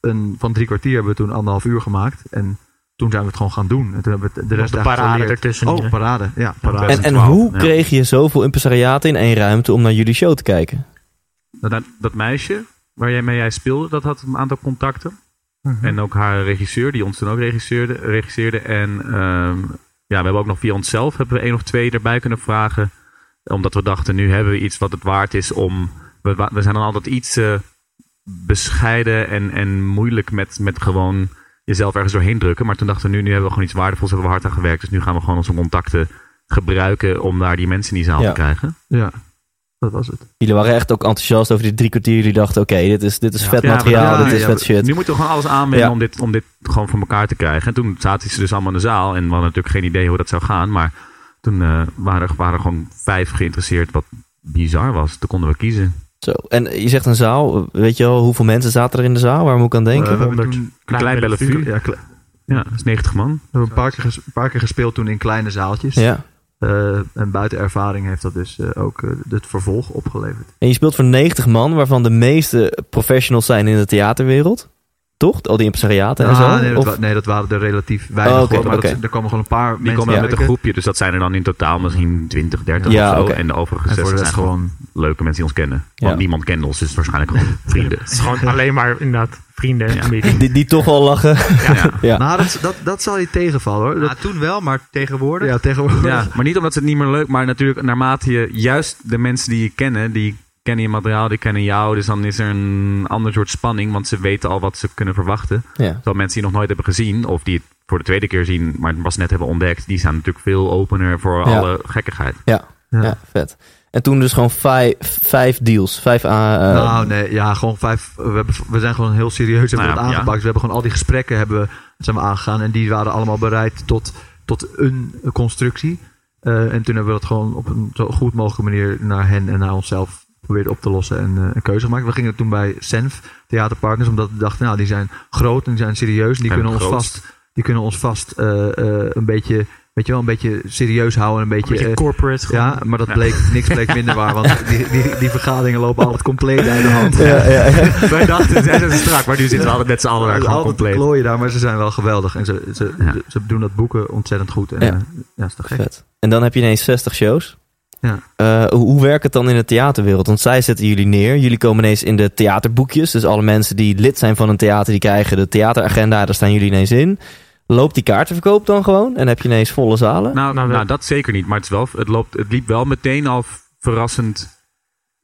een, van drie kwartier hebben we toen anderhalf uur gemaakt. En toen zijn we het gewoon gaan doen. En toen hebben we de rest de parade geleerd. ertussen. Oh, parade. Ja, parade. En, en 2012, hoe ja. kreeg je zoveel impresariaten in één ruimte om naar jullie show te kijken? Dat, dat meisje waar jij mee jij speelde, dat had een aantal contacten. Mhm. En ook haar regisseur, die ons toen ook regisseerde. regisseerde. En ehm, ja, we hebben ook nog via onszelf hebben we één of twee erbij kunnen vragen. Omdat we dachten, nu hebben we iets wat het waard is om... We, we zijn dan altijd iets eh, bescheiden en, en moeilijk met, met gewoon jezelf ergens doorheen drukken. Maar toen dachten we, nu, nu hebben we gewoon iets waardevols, hebben we hard aan gewerkt. Dus nu gaan we gewoon onze contacten gebruiken om daar die mensen in die zaal Ja. te krijgen. Ja, dat was het. Jullie waren echt ook enthousiast over die drie kwartier. Jullie dachten, oké, dit is, dit is vet Ja, materiaal, dit is ja, vet ja, shit. Nu moeten we gewoon alles aanwenden Ja. om, dit, om dit gewoon voor elkaar te krijgen. En toen zaten ze dus allemaal in de zaal. En we hadden natuurlijk geen idee hoe dat zou gaan. Maar toen eh, waren, er- waren gewoon vijf geïnteresseerd, wat bizar was. Toen konden we kiezen. Zo. En je zegt een zaal, weet je wel, hoeveel mensen zaten er in de zaal? Waar moet ik aan denken? Eh, we hebben 100. toen Een klein Bellevue. ja, kle- Ja, dat is 90 man. we hebben een paar, keer een paar keer gespeeld toen in kleine zaaltjes. ja. Eh, en buiten ervaring heeft dat dus eh, ook het vervolg opgeleverd. En je speelt voor 90 man, waarvan de meeste professionals zijn in de theaterwereld. Toch? Al die impresariaten en Ah, zo? nee, dat wa- nee, dat waren er relatief weinig. Oh, maar dat- er komen gewoon een paar Die mensen komen dan met een groepje. Dus dat zijn er dan in totaal misschien 20, 30 Ja, of zo. oké. En de overige En voor 60 de zijn gewoon leuke mensen die ons kennen. Ja. Want niemand kent ons, dus waarschijnlijk gewoon [LAUGHS] vrienden. Het is gewoon alleen maar inderdaad vrienden. Ja. die, die toch wel lachen. Ja. [LAUGHS] Ja. Nou, dat, dat, dat zal je tegenvallen hoor. Dat, Nou, toen wel, maar tegenwoordig. ja, tegenwoordig. Ja, maar niet omdat ze het niet meer leuk, maar natuurlijk naarmate je juist de mensen die je kennen, die kennen je materiaal, die kennen jou, dus dan is er een ander soort spanning, want ze weten al wat ze kunnen verwachten. Ja. Terwijl mensen die nog nooit hebben gezien, of die het voor de tweede keer zien, maar het pas net hebben ontdekt, die zijn natuurlijk veel opener voor Ja. alle gekkigheid. Ja. ja, vet. En toen dus gewoon vijf, vijf deals. Vijf aan. eh, nou, nee, ja, gewoon vijf. We, hebben, we zijn gewoon heel serieus hebben Nou we ja, het aangepakt. We hebben gewoon al die gesprekken hebben, we- zijn we aangegaan. En die waren allemaal bereid tot, tot een constructie. Eh, en toen hebben we dat gewoon op een zo goed mogelijke manier naar hen en naar onszelf geprobeerd op te lossen en eh, een keuze gemaakt. We gingen toen bij Senf Theaterpartners, omdat we dachten, nou, die zijn groot en die zijn serieus. En die En kunnen ons vast, die kunnen ons vast eh, eh, een beetje, weet je wel, een beetje serieus houden. Een Een beetje, beetje eh, corporate. ja, maar dat Ja. bleek, niks bleek minder waar, want [LAUGHS] die, die, die vergaderingen lopen altijd compleet uit de hand. ja, ja, ja. [LAUGHS] Wij dachten, zij zijn strak, maar nu zitten we altijd met z'n allen daar gewoon compleet. klooien daar, maar ze zijn wel geweldig. En ze, ze, Ja. ze, ze doen dat boeken ontzettend goed. En, Ja. ja. ja, is toch gek. Vet. En dan heb je ineens 60 shows. Ja. Eh, hoe, werkt het dan in de theaterwereld? Want zij zetten jullie neer. Jullie komen ineens in de theaterboekjes. Dus alle mensen die lid zijn van een theater, die krijgen de theateragenda. Daar staan jullie ineens in. Loopt die kaartenverkoop dan gewoon? En heb je ineens volle zalen? Nou, Nou, nou, dat zeker niet, maar het, is wel, het, loopt, het liep wel meteen al verrassend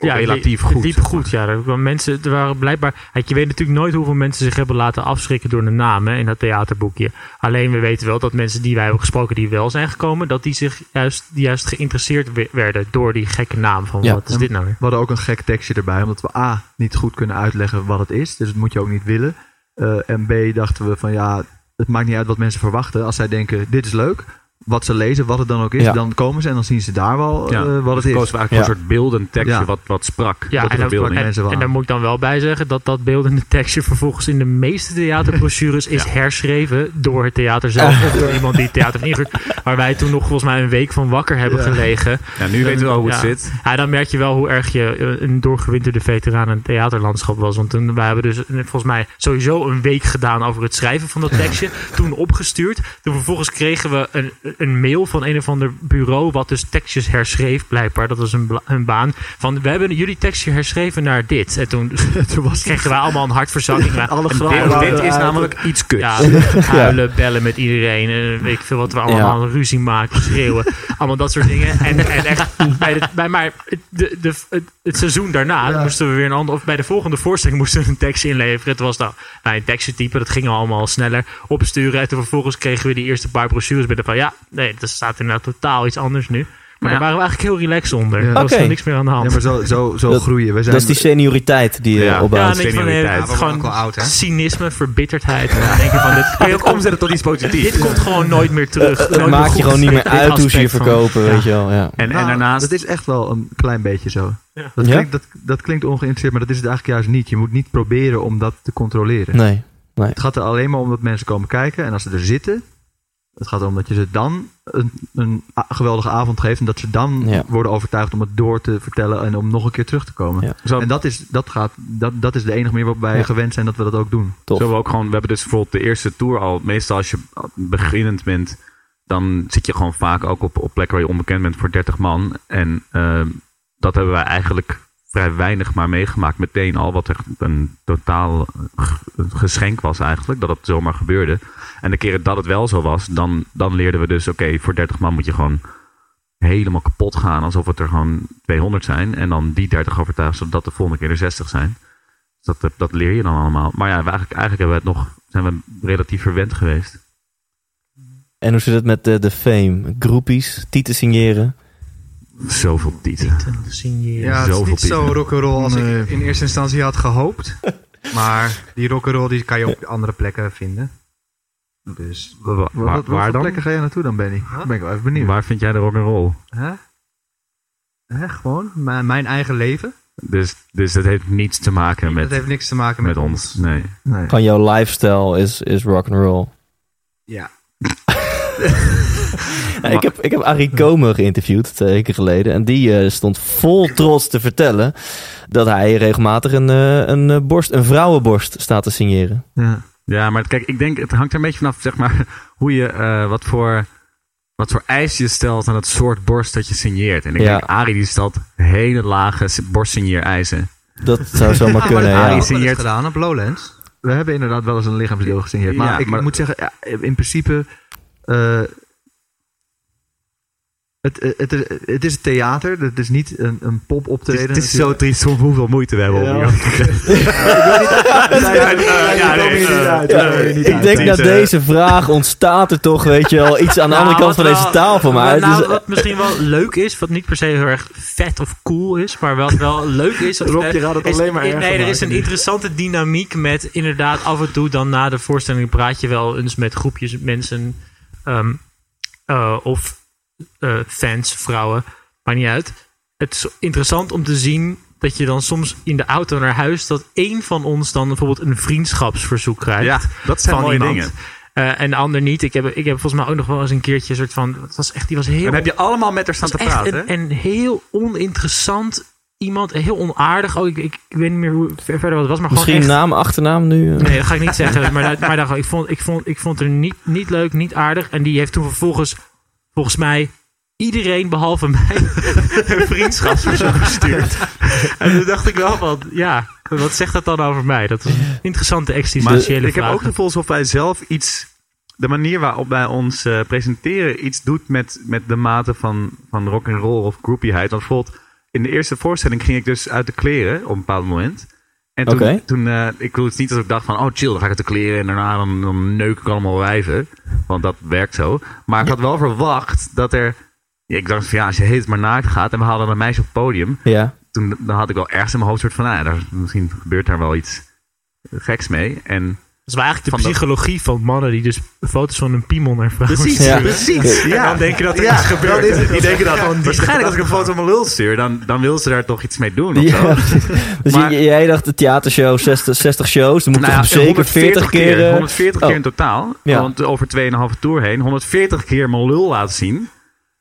Ja, relatief goed. liep goed, ja. Er mensen, er waren blijkbaar... Je weet natuurlijk nooit hoeveel mensen zich hebben laten afschrikken door de naam hè, in dat theaterboekje. Alleen we weten wel dat mensen die wij hebben gesproken die wel zijn gekomen, dat die zich juist, die juist geïnteresseerd we- werden door die gekke naam van Ja. wat is dit nou weer? We hadden ook een gek tekstje erbij, omdat we A, niet goed kunnen uitleggen wat het is. Dus dat moet je ook niet willen. Eh, en B, dachten we van ja, het maakt niet uit wat mensen verwachten. Als zij denken, dit is leuk, wat ze lezen, wat het dan ook is, Ja. dan komen ze en dan zien ze daar wel Ja, eh, wat dus het is. we eigenlijk Ja. een soort beeldend tekstje Ja. wat, wat sprak. Ja, en, en- en, mensen wel en aan. daar moet ik dan wel bij zeggen dat dat beeldende tekstje vervolgens in de meeste theaterbrochures [LAUGHS] is herschreven door het theater zelf of door iemand die het theater heeft. Waar wij toen nog volgens mij een week van wakker hebben Ja. gelegen. Ja, nu weten we wel hoe het Ja. zit. Ja, dan merk je wel hoe erg je eh, een doorgewinterde veteraan in het theaterlandschap was. Want toen, wij hebben dus eh, volgens mij sowieso een week gedaan over het schrijven van dat tekstje. [LAUGHS] Toen opgestuurd. Toen vervolgens kregen we een, een mail van een of ander bureau wat dus tekstjes herschreef blijkbaar. Dat was een, een baan. Van, we hebben jullie tekstje herschreven naar dit. En toen, [LAUGHS] toen was, kregen wij allemaal een hartverzakking. Alle En grappen dit, is namelijk iets kuts. [LAUGHS] Ja, huilen, bellen met iedereen. En weet ik veel wat we allemaal ruzie maken, schreeuwen. allemaal dat soort dingen. En, en echt, bij, de, bij maar het, de, de, het, het seizoen daarna Ja. moesten we weer een ander... Of bij de volgende voorstelling moesten we een tekst inleveren. Het was dan nou, een tekstje typen. Dat ging allemaal sneller opsturen. En toen vervolgens kregen we die eerste paar brochures binnen van... Ja, nee, er staat inderdaad totaal iets anders nu. Maar Ja. daar waren we eigenlijk heel relaxed onder. Ja. Er was er niks meer aan de hand. Ja, maar zo, zo, zo Dat- groeien. We zijn, Dat is die senioriteit die je Ja. opbouwt. ja, nee, van, eh, senioriteit. Worden gewoon oud, hè? cynisme, verbitterdheid. En dan denk je van, dit, Kun je ook omzetten tot iets positiefs. dit komt gewoon nooit meer terug. Het Nooit maakt goed. je gewoon niet meer uit hoe ze je van- verkopen, Ja. weet je wel. Ja. En, en Nou, daarnaast... Dat is echt wel een klein beetje zo. Ja. Dat, klinkt, dat, dat klinkt ongeïnteresseerd, maar dat is het eigenlijk juist niet. Je moet niet proberen om dat te controleren. Nee. Het gaat er alleen maar om dat mensen komen kijken. En als ze er zitten, Het gaat erom dat je ze dan een, een geweldige avond geeft. En dat ze dan Ja. worden overtuigd om het door te vertellen. En om nog een keer terug te komen. Ja. Zo, En dat is, dat, gaat, dat, dat is de enige manier waarop wij Ja. gewend zijn dat we dat ook doen. Tof. Zo we ook gewoon, we hebben dus bijvoorbeeld de eerste tour al. Meestal als je beginnend bent, dan zit je gewoon vaak ook op, op plekken waar je onbekend bent voor 30 man. En ehm, dat hebben wij eigenlijk vrij weinig maar meegemaakt meteen al. Wat echt een totaal geschenk was eigenlijk, dat het zomaar gebeurde. En de keren dat het wel zo was, dan, dan leerden we dus, oké, voor 30 man moet je gewoon helemaal kapot gaan. Alsof het er gewoon 200 zijn. En dan die 30 overtuigen, zodat de volgende keer er 60 zijn. Dus dat, dat leer je dan allemaal. Maar ja, eigenlijk, eigenlijk hebben we het nog, zijn we relatief verwend geweest. En hoe zit het met de, de fame? Groepies, tieten signeren? Zoveel signeren. Ja, het is niet zo rock'n'roll als Nee. ik in eerste instantie had gehoopt. [LAUGHS] maar die rock'n'roll die kan je op andere plekken vinden. Dus, Wa- wa- Wat, waar, waar voor dan? plekken ga je naartoe dan, Benny? Huh? Ben ik wel even benieuwd. Waar vind jij de rock'n'roll? hè? Hè, gewoon mijn, mijn eigen leven. Dus, dus het heeft niets te maken met, dat heeft niks te maken met, met ons. Nee. Nee. Van jouw lifestyle is, is rock'n'roll. Ja. [LAUGHS] Ja, [LAUGHS] ik, heb, ik heb Arie Komen geïnterviewd twee weken geleden. En die eh, stond vol trots te vertellen dat hij regelmatig een, eh, een, eh, borst, een vrouwenborst staat te signeren. Ja. Ja, maar kijk, ik denk, het hangt er een beetje vanaf, zeg maar, [LAUGHS] hoe je, eh, wat voor, wat voor eis je stelt aan het soort borst dat je signeert. En ik Ja. denk, Arie die stelt hele lage borstsigneer-eisen. Dat zou zomaar [LAUGHS] maar kunnen, ja. eens signeert- gedaan op Lowlands. We hebben inderdaad wel eens een lichaamsdeel gesigneerd. Maar Ja, ik maar- moet zeggen, in principe... eh, het, het, het, is- het is theater. Het is niet een, een pop optreden. Het is, het is zo triest hoe- hoeveel moeite we hebben om Ja. eh, Nee, niet ik denk eh, deze vraag ontstaat er toch, weet je wel, iets aan de andere Nou, kant van deze tafel. Maar nou, is, wat misschien wel leuk is, wat niet per se heel erg vet of cool is, maar wat wel leuk is. Rob, je gaat het is- alleen maar Nee, er is een interessante dynamiek met inderdaad af en toe dan na de voorstelling praat je wel eens met groepjes mensen ehm, eh, of eh, fans, vrouwen, maakt niet uit. Het is interessant om te zien dat je dan soms in de auto naar huis dat één van ons dan bijvoorbeeld een vriendschapsverzoek krijgt Ja, dat zijn van mooie iemand. dingen. Eh, en de ander niet. Ik heb, ik heb volgens mij ook nog wel eens een keertje een soort van. Het was echt, die was heel. En dan heb je allemaal met haar staan te praten. een, een heel oninteressant iemand. Heel onaardig. Oh, ik, ik, ik weet niet meer hoe ver- verder wat het was. Maar misschien gewoon echt, naam, achternaam nu? eh? Nee, dat ga ik niet zeggen. Maar, maar ik, vond, ik, vond, ik vond het er niet, niet leuk, niet aardig. En die heeft toen vervolgens, volgens mij, iedereen behalve mij [LAUGHS] een vriendschapsverzoek gestuurd. [LAUGHS] en toen dacht ik wel van, ja, wat zegt dat dan over mij? Dat is een interessante Maar existentiële ik heb ook het gevoel alsof wij zelf iets... De manier waarop wij ons eh, presenteren iets doet met, met de mate van, van rock and roll of groupieheid. Want bijvoorbeeld in de eerste voorstelling ging ik dus uit de kleren op een bepaald moment. En toen, toen eh, ik bedoel, het niet dat ik dacht van, oh chill, dan ga ik uit de kleren en daarna dan, dan neuk ik allemaal wijven. Want dat werkt zo. Maar ik had wel verwacht dat er, ja, ik dacht van ja, als je heet maar naakt gaat en we halen een meisje op het podium. Ja. Toen dan had ik wel ergens in mijn hoofd soort van, nou ja, daar, misschien gebeurt daar wel iets geks mee. En Dat is wel eigenlijk de Van dat- psychologie van mannen die dus foto's van een piemel naar vrouwen Precies, Ja. precies. En Ja. dan denken dat er Ja, iets gebeurt. is het. Die denken dat Gewoon waarschijnlijk als ik een foto van mijn lul stuur, dan, dan wil ze daar toch iets mee doen. Of Ja. zo. [LAUGHS] Dus Maar- jij dacht de theatershow 60, 60 shows, dan moet Nou zeker 40 keer... eh, 140 oh. keer in totaal. Ja. Want over 2,5 tour heen. 140 keer mijn lul laten zien.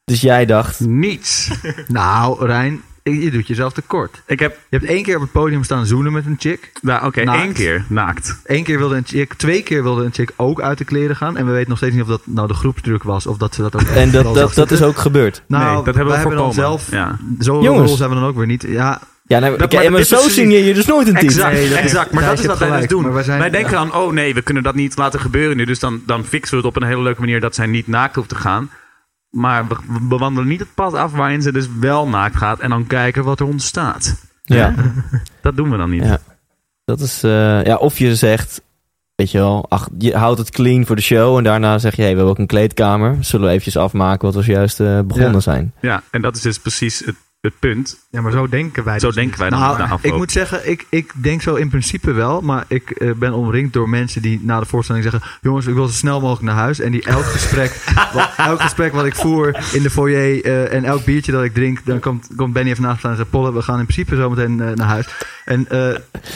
Dus jij dacht, Niets. Nou, Rijn, je doet jezelf tekort. Ik heb, Je hebt één keer op het podium staan zoenen met een chick. nou oké, één keer naakt. Eén keer wilde een chick, twee keer wilde een chick ook uit de kleren gaan. En we weten nog steeds niet of dat nou de groepsdruk was of dat ze dat ook en dat, dat, dat is ook gebeurd. Nou, nee, dat hebben we hebben dan zelf. Ja. Zo Jongens. rol zijn we dan ook weer niet. Ja, Ja, nou, Dat- maar zo signeer je dus nooit een titel. Exact, Nee, dat is- exact. Maar dat is wat wij dus doen. Wij denken dan, oh nee, we kunnen dat niet laten gebeuren nu. Dus dan, dan fixen we het op een hele leuke manier dat zij niet naakt hoeft te gaan. Maar we, we bewandelen niet het pad af waarin ze dus wel naakt gaat. En dan kijken wat er ontstaat. Ja, [LAUGHS] Dat doen we dan niet. Ja. dat is... eh, ja, of je zegt, weet je wel, ach, je houdt het clean voor de show. En daarna zeg je, hey, we hebben ook een kleedkamer. Zullen we eventjes afmaken wat we zojuist eh, begonnen Ja. zijn. Ja, en dat is dus precies het, het punt. Ja, maar zo denken wij Zo dus denken wij dan Nou, na ik moet zeggen, ik, ik denk zo in principe wel. Maar ik eh, ben omringd door mensen die na de voorstelling zeggen... jongens, ik wil zo snel mogelijk naar huis. En die elk [LAUGHS] gesprek, wat, elk gesprek wat ik voer in de foyer... eh, en elk biertje dat ik drink... dan komt, komt Benny even naast staan en zegt... Polle, we gaan in principe zo meteen eh, naar huis. En, eh,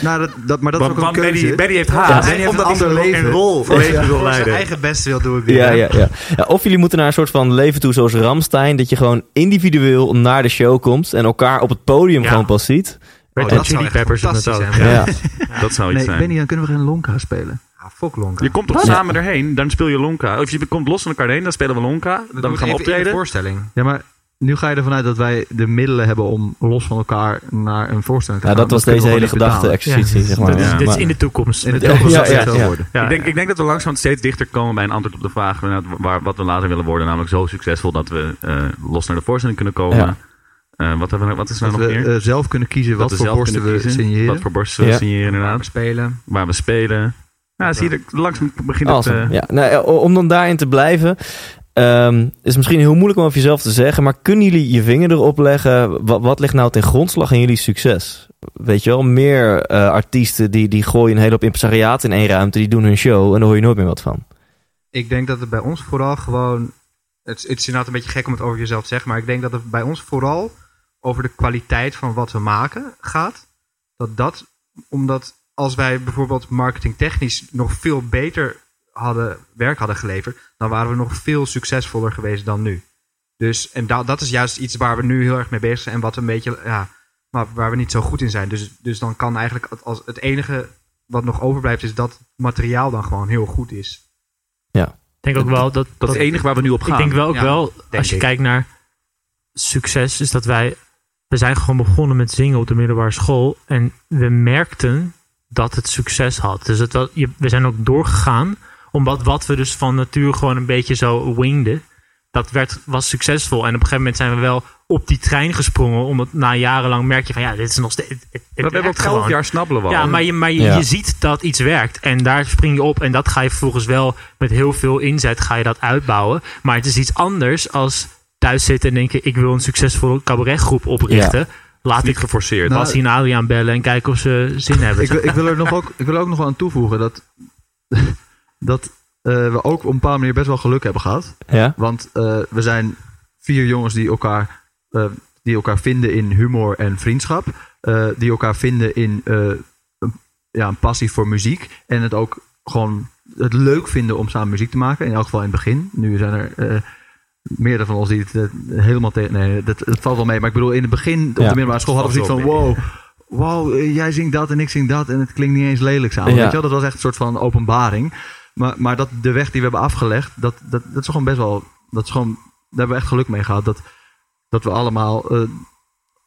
nou, dat, dat, maar dat Want, is ook want een keuze. Benny, Benny heeft Ja, haast. Benny heeft omdat een leven. rol Voor- leven ja, wil Voor zijn leiden. eigen best wil doe ik weer. Ja, ja, ja. ja, of jullie moeten naar een soort van leven toe zoals Ramstein. Dat je gewoon individueel naar de show komt en elkaar op het podium Ja. gewoon pas ziet. Red Oh, Hot dat zou Chili Peppers het. Ja. [LAUGHS] Dat zou iets Nee, zijn. Benny, dan kunnen we geen Lonka spelen. Ah, fuck Lonka. Je komt toch samen erheen, dan speel je Lonka. Of je komt los van elkaar heen, dan spelen we Lonka. Dat Dan gaan we optreden. voorstelling. Ja, maar nu ga je ervan uit dat wij de middelen hebben om los van elkaar naar een voorstelling te Ja, gaan. dat was deze hele gedachte-exercitie, zeg maar. Dit is, Ja. dit is Maar- in de toekomst. In de toekomst Ja, zal het ja, zo ja. worden. Ja. Ik, denk, ik denk dat we langzaam steeds dichter komen bij een antwoord op de vraag waar, wat we later willen worden. Namelijk zo succesvol dat we eh, los naar de voorstelling kunnen komen. Eh, wat, hebben we, wat is er Dat nou nog we meer? eh, zelf kunnen kiezen wat we voor borsten we kiezen. signeren. Wat voor borsten we Ja. signeren inderdaad. Spelen. Waar we spelen. Ja, zie je, er- langzaam begint het... Awesome. eh, Ja. Nou, ja, om dan daarin te blijven, ehm, is misschien heel moeilijk om over jezelf te zeggen, maar kunnen jullie je vinger erop leggen? Wat, wat ligt nou ten grondslag aan jullie succes? Weet je wel, meer eh, artiesten die, die gooien een hele hoop impresariaat in één ruimte, die doen hun show en daar hoor je nooit meer wat van. Ik denk dat het bij ons vooral gewoon... Het, het is inderdaad een beetje gek om het over jezelf te zeggen. Maar ik denk dat het bij ons vooral over de kwaliteit van wat we maken gaat. Dat dat, omdat als wij bijvoorbeeld marketingtechnisch nog veel beter hadden, werk hadden geleverd, dan waren we nog veel succesvoller geweest dan nu. Dus, en da, dat is juist iets waar we nu heel erg mee bezig zijn en wat een beetje, ja, maar waar we niet zo goed in zijn. Dus, dus dan kan eigenlijk het- als het enige wat nog overblijft, is dat het materiaal dan gewoon heel goed is. Ik denk ook wel dat... Dat is het enige waar we nu op gaan. Ik denk wel ook Ja, wel, als je ik. kijkt naar succes, is dat wij... We zijn gewoon begonnen met zingen op de middelbare school. En we merkten dat het succes had. Dus het, was- je- we zijn ook doorgegaan. Omdat wat we dus van natuur gewoon een beetje zo wingden. Dat werd, was succesvol. En op een gegeven moment zijn we wel op die trein gesprongen. Omdat na jarenlang merk je van ja, dit is nog steeds... Het, het, het we hebben ook elf jaar snabbelen we al. Ja, maar, je, maar je, Ja. je ziet dat iets werkt. En daar spring je op. En dat ga je vervolgens wel met heel veel inzet ga je dat uitbouwen. Maar het is iets anders als thuis zitten en denken... ik wil een succesvolle cabaretgroep oprichten. Laat niet ik geforceerd. Nou, Bassie en Adriaan bellen en kijken of ze zin [LAUGHS] hebben. Ik, wil- ik, wil er nog ook, ik wil ook nog wel aan toevoegen dat, [LAUGHS] dat eh, we ook op een bepaalde manier best wel geluk hebben gehad. Ja? Want eh, we zijn vier jongens die elkaar, eh, die elkaar vinden in humor en vriendschap. eh, die elkaar vinden in eh, een, ja, een passie voor muziek. En het ook gewoon het leuk vinden om samen muziek te maken. In elk geval in het begin. Nu zijn er eh meerdere van ons die het eh, helemaal tegen... Nee, dat, dat valt wel mee. Maar ik bedoel, in het begin op de middelbare school hadden we zoiets van... Wow, wow, eh, jij zingt dat en ik zing dat. En het klinkt niet eens lelijk samen. Ja. Weet je wel? Dat was echt een soort van openbaring. Maar, maar dat, de weg die we hebben afgelegd, dat, dat, dat is gewoon best wel. Dat is gewoon, daar hebben we echt geluk mee gehad. Dat, dat we allemaal eh,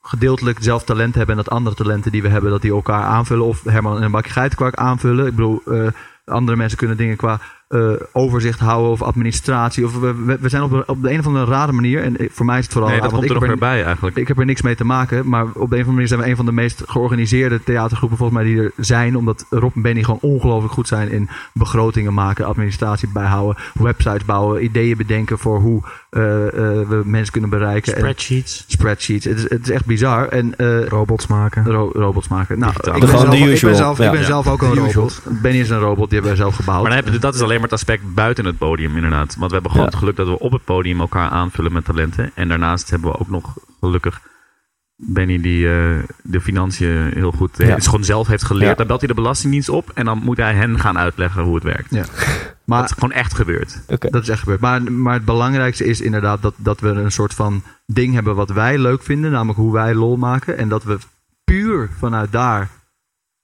gedeeltelijk zelf talent hebben. En dat andere talenten die we hebben, dat die elkaar aanvullen. Of Herman en een bakje geitenkwark aanvullen. Ik bedoel, andere mensen kunnen dingen qua eh, overzicht houden of administratie. Of we, we, zijn op, een- op de een of andere rare manier. En eh, voor mij is het vooral. nee, dat want komt er ik nog heb weer bij eigenlijk. ik heb er niks mee te maken, maar op de een of andere manier zijn we een van de meest georganiseerde theatergroepen volgens mij die er zijn. Omdat Rob en Benny gewoon ongelooflijk goed zijn in begrotingen maken, administratie bijhouden, websites bouwen, ideeën bedenken voor hoe eh, eh, we mensen kunnen bereiken. En Spreadsheets. spreadsheets. Het is, het is echt bizar. En eh, Robots maken. ro- robots maken. Nou, ik De ben, zelf, de ik ben zelf, Ja. ik ben Ja. zelf ook een robot. Benny is een robot, die hebben wij zelf gebouwd. Maar dan heb je, dat is alleen maar het aspect buiten het podium, inderdaad. Want we hebben gewoon Ja. het geluk dat we op het podium elkaar aanvullen met talenten. En daarnaast hebben we ook nog gelukkig Benny die eh, de financiën heel goed eh, Ja. is gewoon zelf heeft geleerd. Ja. Dan belt hij de Belastingdienst op en dan moet hij hen gaan uitleggen hoe het werkt. Ja. Maar het is gewoon echt gebeurd. Oké. Dat is echt gebeurd. Maar, maar het belangrijkste is inderdaad dat, dat we een soort van ding hebben wat wij leuk vinden. Namelijk hoe wij lol maken. En dat we puur vanuit daar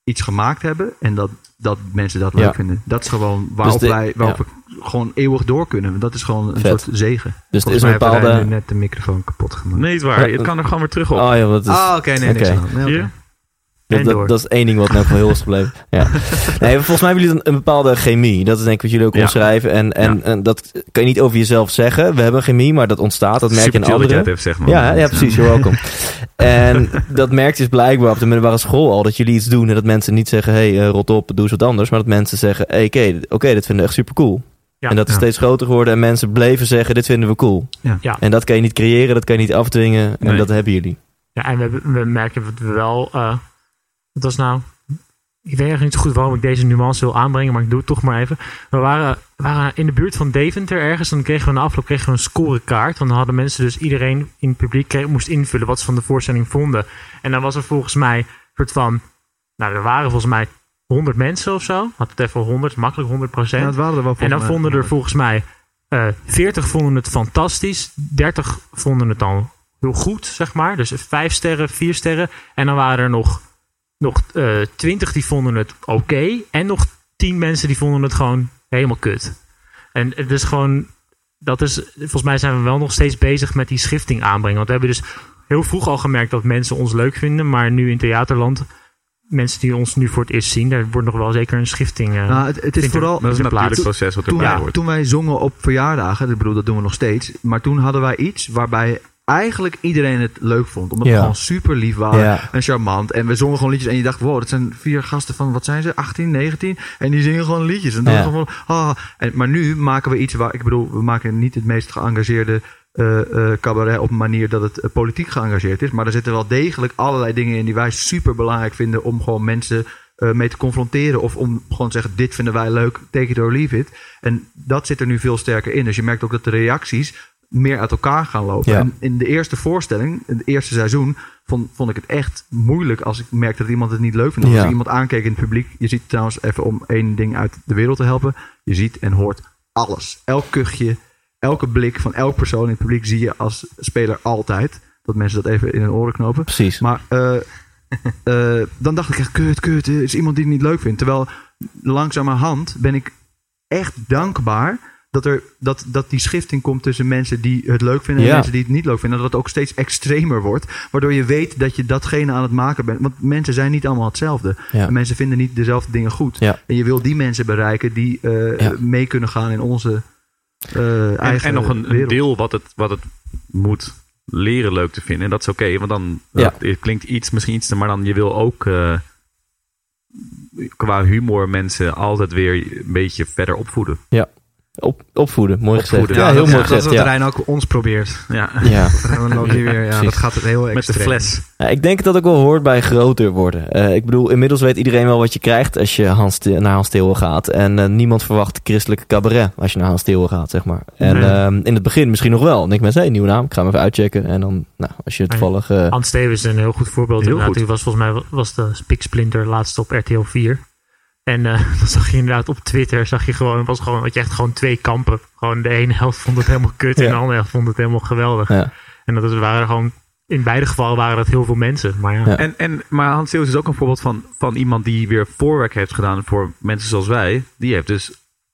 iets gemaakt hebben. En dat, dat mensen dat leuk Ja. vinden. Dat is gewoon waarop de- wij waarop we gewoon eeuwig door kunnen. Dat is gewoon een Vet. soort zegen. Dus er is Volgens een mij hebben wij bepaalde... nu net de microfoon kapot gemaakt. Nee, het waar. Het kan er gewoon weer terug op. Oh ja, wat is... Ah, oké, nee, niks Oké. aan. Nee, oké. Hier? Dat, dat, dat is één ding wat nou van heel is gebleven. [LAUGHS] Ja. Nee, volgens mij hebben jullie een, een bepaalde chemie. Dat is denk ik wat jullie ook Ja. omschrijven. En, en, en dat kan je niet over jezelf zeggen. We hebben chemie, maar dat ontstaat. Dat merk je Super in dat jij anderen. het heeft, zeg maar. Ja, ja, precies. You're welcome. en dat merkt je dus blijkbaar op de middelbare school al. Dat jullie iets doen en dat mensen niet zeggen... hé, hey, eh, rot op, doe eens wat anders. Maar dat mensen zeggen... hey, oké, oké, dit vinden we echt super cool. Ja. en dat is Ja. steeds groter geworden. En mensen bleven zeggen, dit vinden we cool. Ja. Ja. En dat kan je niet creëren, dat kan je niet afdwingen. En Nee. dat hebben jullie. Ja, en we, we merken dat we wel... eh wat was nou... Ik weet eigenlijk niet zo goed waarom ik deze nuance wil aanbrengen, maar ik doe het toch maar even. We waren, in de buurt van Deventer ergens. Dan kregen we na afloop kregen we een scorekaart. Want dan hadden mensen dus iedereen in het publiek kreeg, moest invullen wat ze van de voorstelling vonden. En dan was er volgens mij een soort van Nou, er waren volgens mij 100 mensen of zo. Had het even 100, makkelijk 100 procent. Ja, het waren er wel En dan mij. vonden er volgens mij eh 40 vonden het fantastisch, 30 vonden het dan heel goed, zeg maar. Dus 5 sterren, 4 sterren. En dan waren er nog, nog eh 20 die vonden het oké. en nog 10 mensen die vonden het gewoon helemaal kut. En het is gewoon, dat is, volgens mij zijn we wel nog steeds bezig met die schifting aanbrengen. Want we hebben dus heel vroeg al gemerkt dat mensen ons leuk vinden. Maar nu in theaterland, mensen die ons nu voor het eerst zien, daar wordt nog wel zeker een schifting. eh, Nou, het, het is er- vooral... Dat is een natuurlijk proces wat Toen, erbij wij- hoort. toen wij zongen op verjaardagen, ik bedoel, dat doen we nog steeds. Maar toen hadden wij iets waarbij eigenlijk iedereen het leuk vond. Omdat Ja. we gewoon super lief waren Ja. en charmant. En we zongen gewoon liedjes en je dacht, wow, dat zijn vier gasten van, wat zijn ze, 18, 19? En die zingen gewoon liedjes. En dan Ja. gewoon, ah. en, maar nu maken we iets waar, ik bedoel, we maken niet het meest geëngageerde eh, cabaret op een manier dat het eh, politiek geëngageerd is. Maar er zitten wel degelijk allerlei dingen in die wij super belangrijk vinden om gewoon mensen mee te confronteren. Of om gewoon te zeggen, dit vinden wij leuk, take it or leave it. En dat zit er nu veel sterker in. Dus je merkt ook dat de reacties meer uit elkaar gaan lopen. Ja. En in de eerste voorstelling, in het eerste seizoen, vond, vond ik het echt moeilijk als ik merkte dat iemand het niet leuk Ja. als ik iemand aankeek in het publiek. Je ziet trouwens even om één ding uit de wereld te helpen. Je ziet en hoort alles. Elk kuchje, elke blik van elk persoon in het publiek zie je als speler altijd. Dat mensen dat even in hun oren knopen. Precies. Maar eh, [LAUGHS] eh, dan dacht ik echt, kut, kut, er is iemand die het niet leuk vindt. Terwijl langzamerhand ben ik echt dankbaar dat, er, dat, dat die schifting komt tussen mensen die het leuk vinden en Ja. mensen die het niet leuk vinden. Dat het ook steeds extremer wordt. Waardoor je weet dat je datgene aan het maken bent. Want mensen zijn niet allemaal hetzelfde. Ja. En mensen vinden niet dezelfde dingen goed. Ja. En je wil die mensen bereiken die eh, Ja. mee kunnen gaan in onze eh, En, eigen en nog een, wereld. deel wat het, wat het moet leren leuk te vinden. En dat is oké, want dan Ja. het klinkt iets, misschien iets te, maar dan je wil ook eh, qua humor mensen altijd weer een beetje verder opvoeden. Op, opvoeden, mooi Opvoeden. gezegd. Ja, Ja, heel dat, mooi dat is gezegd. wat Ja. Rijn ook ons probeert. Ja, Ja. [LAUGHS] Dan hier weer. Ja, dat gaat het heel met de extreem. fles. Ja, ik denk dat ook wel hoort bij groter worden. Eh, ik bedoel, inmiddels weet iedereen wel wat je krijgt als je Hans naar Hans Theeuwen gaat. En eh, niemand verwacht christelijke cabaret als je naar Hans Theeuwen gaat, zeg maar. En Nee. ehm, in het begin misschien nog wel. Denk ik mensen, hey, nieuwe naam, ik ga hem even uitchecken. En dan, nou, als je toevallig... eh, Hans Stevens is een heel goed voorbeeld. Heel goed. Die was volgens mij was de Spiksplinter laatst op RTL 4. En eh, [LAUGHS] dan zag je inderdaad op Twitter, zag je gewoon, het was gewoon, dat je echt gewoon twee kampen. Gewoon de ene helft vond het helemaal kut en de andere helft vond het helemaal geweldig. ja. En dat is, waren gewoon, in beide gevallen waren dat heel veel mensen. Maar ja, Ja. En, en, maar Hans Steeuws is ook een voorbeeld van, van iemand die weer voorwerk heeft gedaan voor mensen zoals wij. Die heeft dus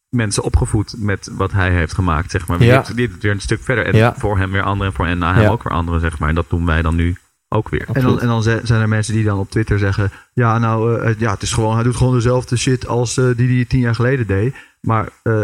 mensen opgevoed met wat hij heeft gemaakt, zeg maar. Die, heeft, die heeft weer een stuk verder. En Ja. voor hem weer anderen en voor en na hem Ja. ook weer anderen, zeg maar. En dat doen wij dan nu ook weer. En dan, en dan zijn er mensen die dan op Twitter zeggen: Ja, nou, eh, ja, het is gewoon, hij doet gewoon dezelfde shit als eh, die die hij tien jaar geleden deed. Maar eh,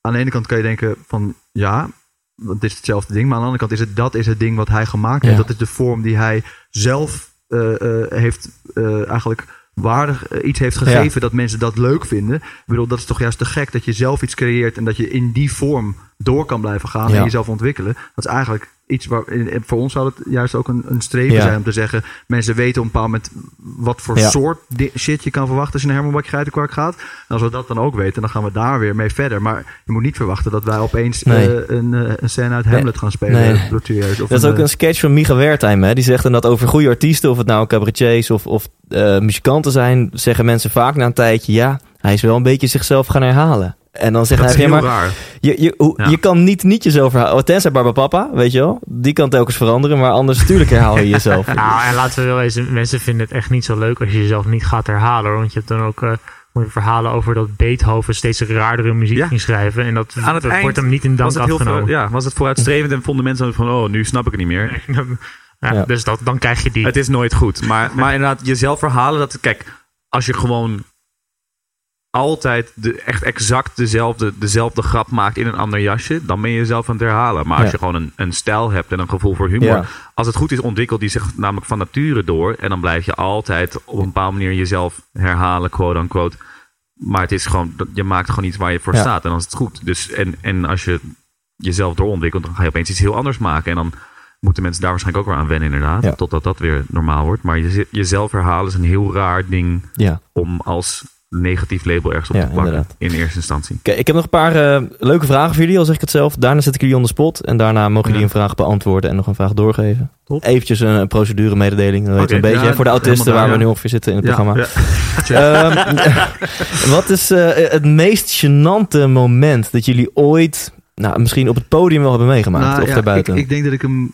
aan de ene kant kan je denken: van ja, want het is hetzelfde ding. Maar aan de andere kant is het dat is het ding wat hij gemaakt heeft. Ja. Dat is de vorm die hij zelf eh, eh, heeft eh, eigenlijk waardig eh, iets heeft gegeven dat mensen dat leuk vinden. Ik bedoel, dat is toch juist te gek dat je zelf iets creëert en dat je in die vorm door kan blijven gaan Ja. en jezelf ontwikkelen. Dat is eigenlijk iets waar voor ons zou het juist ook een, een streven Ja. zijn om te zeggen: mensen weten op een bepaald moment wat voor Ja. soort shit je kan verwachten als je naar Herman Bakje Geitenkwark gaat. En als we dat dan ook weten, dan gaan we daar weer mee verder. Maar je moet niet verwachten dat wij opeens Nee. eh, een, eh, een scène uit Nee. Hamlet gaan spelen. Nee. Of Dat is ook eh, een sketch van Micha Wertheim. Hè? Die zegt dan dat over goede artiesten, of het nou cabaretiers of, of muzikanten zijn, zeggen mensen vaak na een tijdje, ja, hij is wel een beetje zichzelf gaan herhalen. En dan zegt Dat is hij, ja, heel maar raar. je, je, hoe- Ja. je kan niet niet jezelf herhalen. Oh, Tenzij Barbapapa, weet je wel. Die kan telkens veranderen, maar anders natuurlijk herhaal je jezelf. [LAUGHS] Nou, en laten we wel eens, mensen vinden het echt niet zo leuk als je jezelf niet gaat herhalen. hoor. Want je hebt dan ook eh, mooie verhalen over dat Beethoven steeds raardere muziek Ja. ging schrijven. En dat, Aan het dat eind wordt hem niet in dank Was het, heel afgenomen. voor, ja, was het vooruitstrevend en vonden mensen van, oh, nu snap ik het niet meer. [LAUGHS] Ja, Ja. Dus dat, dan krijg je die. Het is nooit goed. Maar, maar inderdaad, jezelf verhalen. Dat, kijk, als je gewoon altijd de, echt exact dezelfde, dezelfde grap maakt in een ander jasje, dan ben je jezelf aan het herhalen. Maar als Ja. je gewoon een, een stijl hebt en een gevoel voor humor, Ja. als het goed is, ontwikkelt die zich namelijk van nature door. En dan blijf je altijd op een bepaalde manier jezelf herhalen, quote unquote. Maar het is gewoon, je maakt gewoon iets waar je voor Ja. staat. En dan is het goed. Dus, en, en als je jezelf doorontwikkelt, dan ga je opeens iets heel anders maken. En dan moeten mensen daar waarschijnlijk ook weer aan wennen, inderdaad. Ja. Totdat dat weer normaal wordt. Maar je, jezelf herhalen is een heel raar ding Ja, om als negatief label ergens op Ja, te plakken. inderdaad. In eerste instantie. Oké, ik heb nog een paar eh, leuke vragen voor jullie, al zeg ik het zelf. Daarna zet ik jullie on the spot. En daarna mogen jullie Ja. een vraag beantwoorden en nog een vraag doorgeven. Top. Eventjes een, een procedure mededeling. Dan een beetje hè, voor de autisten waar daar, we ja. nu ongeveer zitten in het Ja, programma. ja. [LAUGHS] Ehm, [LAUGHS] wat is eh, het meest gênante moment dat jullie ooit, nou, misschien op het podium wel hebben meegemaakt? Nou, of ja, daarbuiten? Ik, ik denk dat ik hem,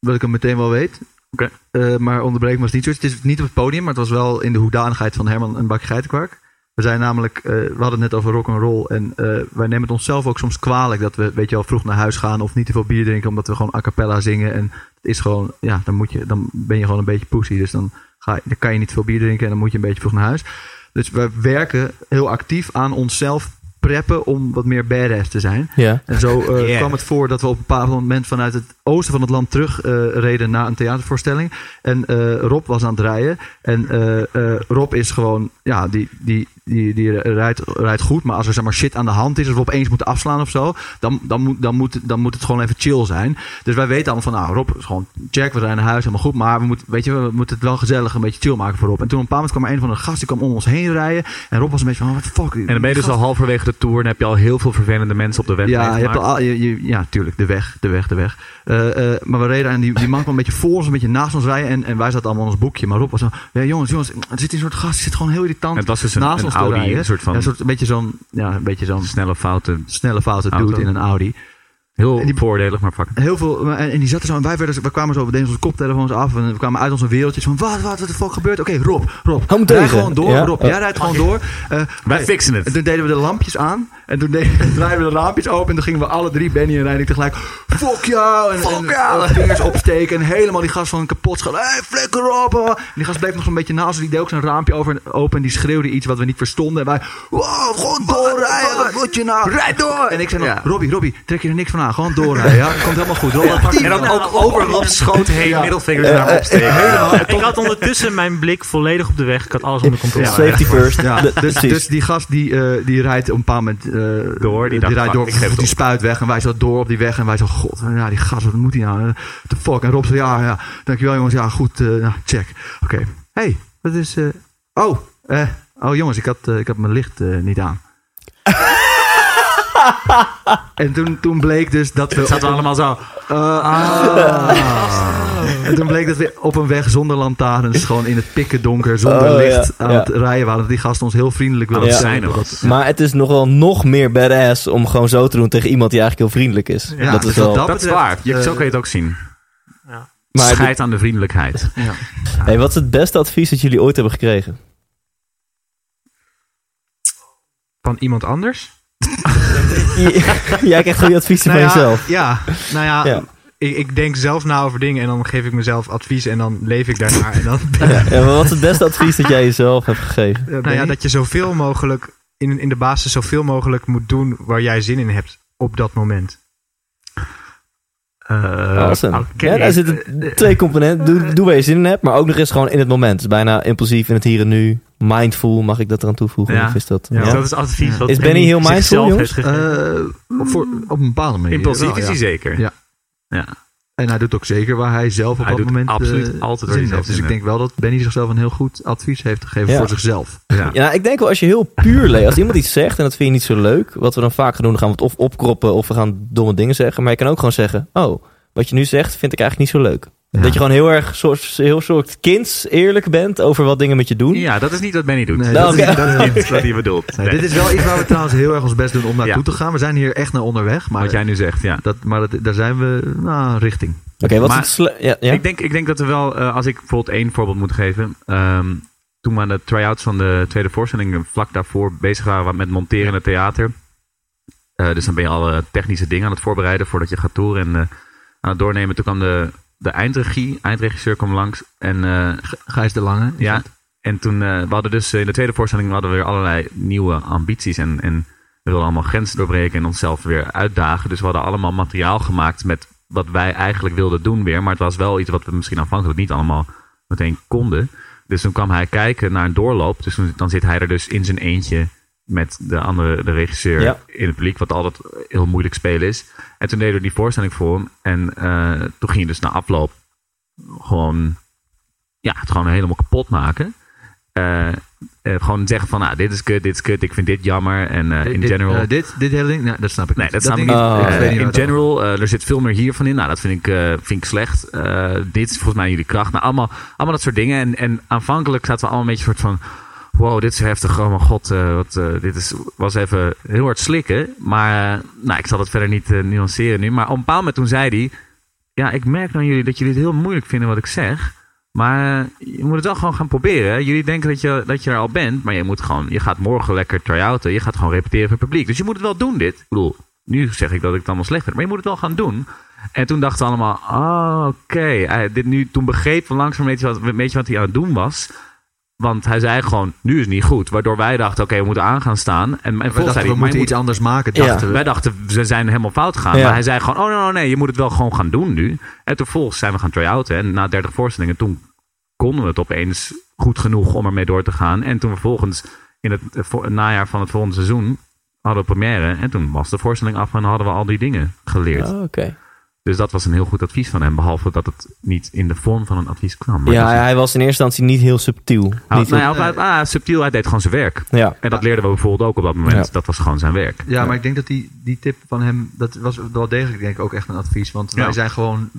dat ik hem meteen wel weet. Oké. Eh, maar onderbreken was niet zo. Het is niet op het podium, maar het was wel in de hoedanigheid van Herman een bakje geitenkwark. We zijn namelijk, eh, we hadden het net over rock and roll en eh, wij nemen het onszelf ook soms kwalijk dat we, weet je wel, vroeg naar huis gaan of niet te veel bier drinken omdat we gewoon a cappella zingen. En het is gewoon, ja, dan moet je, dan ben je gewoon een beetje pussy. Dus dan, ga, je- dan kan je niet veel bier drinken en dan moet je een beetje vroeg naar huis. Dus we werken heel actief aan onszelf preppen om wat meer badass te zijn. ja. En zo eh, Yeah. kwam het voor dat we op een bepaald moment vanuit het oosten van het land terug eh, reden naar een theatervoorstelling. En eh, Rob was aan het rijden. En eh, eh, Rob is gewoon, ja, die, die, die, die rijdt, rijdt goed. Maar als er zeg maar shit aan de hand is, als we opeens moeten afslaan of zo, dan, dan, moet, dan, moet, dan moet het gewoon even chill zijn. Dus wij weten allemaal van, nou, Rob is gewoon check, we rijden naar huis, helemaal goed. Maar we moeten, weet je, we moeten het wel gezellig een beetje chill maken voor Rob. En toen op een bepaald moment kwam er een van de gasten, die kwam om ons heen rijden. En Rob was een beetje van, what the fuck. En dan ben je dus al halverwege de tour en heb je al heel veel vervelende mensen op de weg Ja, je hebt al, je, je- ja, tuurlijk, de weg, de weg, de weg. Eh, eh, maar we reden en die, die man kwam een beetje voor ons, een beetje naast ons rijden. En, en wij zaten allemaal in ons boekje. Maar Rob was zo, ja, jongens, jongens, er zit een soort gast, die zit gewoon heel irritant Het was dus een, naast een ons Audi, een soort van Ja, een soort, een beetje zo'n, ja, een beetje zo'n snelle fouten. snelle foute Auto. dude in een Audi. Heel En die- voordelig, maar fuck. Heel veel, en, en die zaten zo, en wij, werden, kwamen zo, we deden onze koptelefoons af en we kwamen uit onze wereldjes van, wat, wat, wat de fuck gebeurt? Oké, Rob, Rob, Hou rij gewoon door, Ja? Rob, Ja. jij rijdt gewoon door. Eh, Wij fixen En het. toen deden we de lampjes aan. En toen deden, [LAUGHS] draaiden we de lampjes open. En toen gingen we alle drie, Benny en Reinik, tegelijk... Fuck jou! En, en, en vingers opsteken. En helemaal die gast van kapot schallen. Hé, hey, flikker op! En die gast bleef nog zo'n beetje naast. Die deed ook zijn raampje over, open. En die schreeuwde iets wat we niet verstonden. En wij... Wow, gewoon doorrijden! Wat moet je nou? Rijd door! En ik zei nog... Ja. Robbie, Robbie, trek je er niks van aan. Gewoon doorrijden, ja? Komt helemaal goed. En dan ook over Rob's schoot heen, middelvingers naar hem opsteken. Ik had ondertussen mijn blik volledig op de weg. Ik had alles onder controle. Safety first. Dus, dus die gast die, eh, die rijdt op een bepaald moment eh, Door, die rijdt door, ik die spuit weg en wij zo door op die weg en wij zo, god, ja, die gast, wat moet hij nou? The fuck? En Rob zo, ja, ja, dankjewel jongens, ja, goed, eh, nou, check. Oké, hey, wat is, eh, oh, eh, oh jongens, ik had, ik had mijn licht eh, niet aan. [LAUGHS] en toen, toen bleek dus dat we... Zaten we allemaal zo. Eh, ah. En toen bleek dat we op een weg zonder lantaarns, gewoon in het pikken donker, zonder Oh, licht ja, aan ja. het rijden waren. Dat die gasten ons heel vriendelijk het Ja. zijn dat- Maar het is nog wel nog meer badass om gewoon zo te doen tegen iemand die eigenlijk heel vriendelijk is. Ja, dat is dus wel... dat- Dat is waar. Je, zo kun je het ook zien. Maar Scheid aan de vriendelijkheid. Ja. hey, wat is het beste advies dat jullie ooit hebben gekregen? Van iemand anders? [LAUGHS] Jij krijgt goede adviezen Nou van ja, jezelf. Ja, nou ja, Ja. Ik, ik denk zelf na over dingen en dan geef ik mezelf advies en dan leef ik daarnaar. En dan, Ja, ja, maar wat is het beste advies dat jij jezelf hebt gegeven? nou ja, dat je zoveel mogelijk, in, in de basis zoveel mogelijk moet doen waar jij zin in hebt op dat moment. Eh, Awesome. oké. Ja, daar zitten twee componenten. Doe, [LAUGHS] doe waar je zin in hebt, maar ook nog eens gewoon in het moment. Dus bijna impulsief in het hier en nu. Mindful, mag ik dat eraan toevoegen? Ja. Of is dat... Ja. Ja. Dat is advies wat Is Benny heel mindful, jongens? Eh, op, voor, op een bepaalde manier. Impulsief is ja. hij zeker. Ja. En hij doet ook zeker waar hij zelf op Hij dat doet moment absoluut eh, altijd zin in heeft. Dus ik denk wel dat Benny zichzelf een heel goed advies heeft gegeven Ja. voor zichzelf. Ja. Ja, ik denk wel als je heel puur leest. Als iemand iets zegt en dat vind je niet zo leuk. Wat we dan vaak gaan doen, dan gaan we het of opkroppen of we gaan domme dingen zeggen. Maar je kan ook gewoon zeggen, oh, wat je nu zegt vind ik eigenlijk niet zo leuk. Ja. Dat je gewoon heel erg soort, heel soort kinds eerlijk bent over wat dingen met je doen. Ja, dat is niet wat Benny doet. Nee, dat, dat is is- niet, dat is niet wat hij bedoelt. Nee, dit is wel iets waar we [LAUGHS] trouwens heel erg ons best doen om naartoe Ja. te gaan. We zijn hier echt naar onderweg. Maar, Wat jij nu zegt, ja. dat, maar dat, daar zijn we nou, richting. Oké, wat Maar- is het ja, ja? Ik, denk, ik denk dat er wel, eh, als ik bijvoorbeeld één voorbeeld moet geven. ehm, toen we aan de try-outs van de tweede voorstelling eh, vlak daarvoor bezig waren met monteren in het theater. Eh, dus dan ben je alle technische dingen aan het voorbereiden voordat je gaat toeren en eh, aan het doornemen. Toen kwam de, de eindregie, eindregisseur kwam langs en eh, Gijs de Lange. ja, dat? en toen eh, we hadden dus eh, in de tweede voorstelling hadden we weer allerlei nieuwe ambities en, en we wilden allemaal grenzen doorbreken en onszelf weer uitdagen. Dus we hadden allemaal materiaal gemaakt met wat wij eigenlijk wilden doen weer, maar het was wel iets wat we misschien aanvankelijk niet allemaal meteen konden. Dus toen kwam hij kijken naar een doorloop. Dus toen- dan zit hij er dus in zijn eentje met de andere, de regisseur Ja. in het publiek, wat altijd heel moeilijk spelen is. En toen deden we die voorstelling voor hem. En eh, toen ging je dus na afloop gewoon, ja, het gewoon helemaal kapot maken. Eh, eh, gewoon zeggen van, nou, dit is kut, dit is kut, ik vind dit jammer. En in dit, general... dit, dit hele ding, nou, dat snap ik Nee, niet. dat snap ik niet. in general, er zit veel meer hiervan in. Nou, dat vind ik, vind ik slecht. Dit is volgens mij jullie kracht. Nou, allemaal, allemaal dat soort dingen. En, en aanvankelijk zaten we allemaal een beetje soort van... Wow, dit is heftig. Oh mijn god, eh, wat, eh, dit is, was even heel hard slikken. Maar eh, nou, ik zal het verder niet nuanceren nu. Maar op een bepaald moment toen zei hij... Ja, ik merk aan jullie dat jullie het heel moeilijk vinden wat ik zeg. Maar je moet het wel gewoon gaan proberen. Jullie denken dat je, dat je er al bent. Maar je moet gewoon... Je gaat morgen lekker try-outen. Je gaat gewoon repeteren voor publiek. Dus je moet het wel doen, dit. Ik bedoel, nu zeg ik dat ik het allemaal slecht vind. Maar je moet het wel gaan doen. En toen dachten we allemaal... Oh, oké. Dit nu, toen begreep van langzaam weet je, wat, weet je wat hij aan het doen was... Want hij zei gewoon, nu is het niet goed. Waardoor wij dachten, oké, we moeten aan gaan staan. En, en dachten, zei we moeten moet iets anders maken, Ja. dachten we. wij dachten, ze zijn helemaal fout gegaan. Ja. Maar hij zei gewoon, oh nee, nee, nee, je moet het wel gewoon gaan doen nu. En toen volgens zijn we gaan try-outen. En na 30 voorstellingen, toen konden we het opeens goed genoeg om ermee door te gaan. En toen vervolgens, in het eh, vo- najaar van het volgende seizoen, hadden we première. En toen was de voorstelling af en hadden we al die dingen geleerd. Oh, Oké. Dus dat was een heel goed advies van hem. Behalve dat het niet in de vorm van een advies kwam. Maar Ja, hij was in eerste instantie niet heel subtiel. Nou, niet nou heel- ja, of hij- ah, subtiel, hij deed gewoon zijn werk. ja. En dat leerden we bijvoorbeeld ook op dat moment. Ja. Dat was gewoon zijn werk. Ja, maar ik denk dat die, die tip van hem, dat was wel degelijk denk ik ook echt een advies. Want Ja. wij zijn gewoon,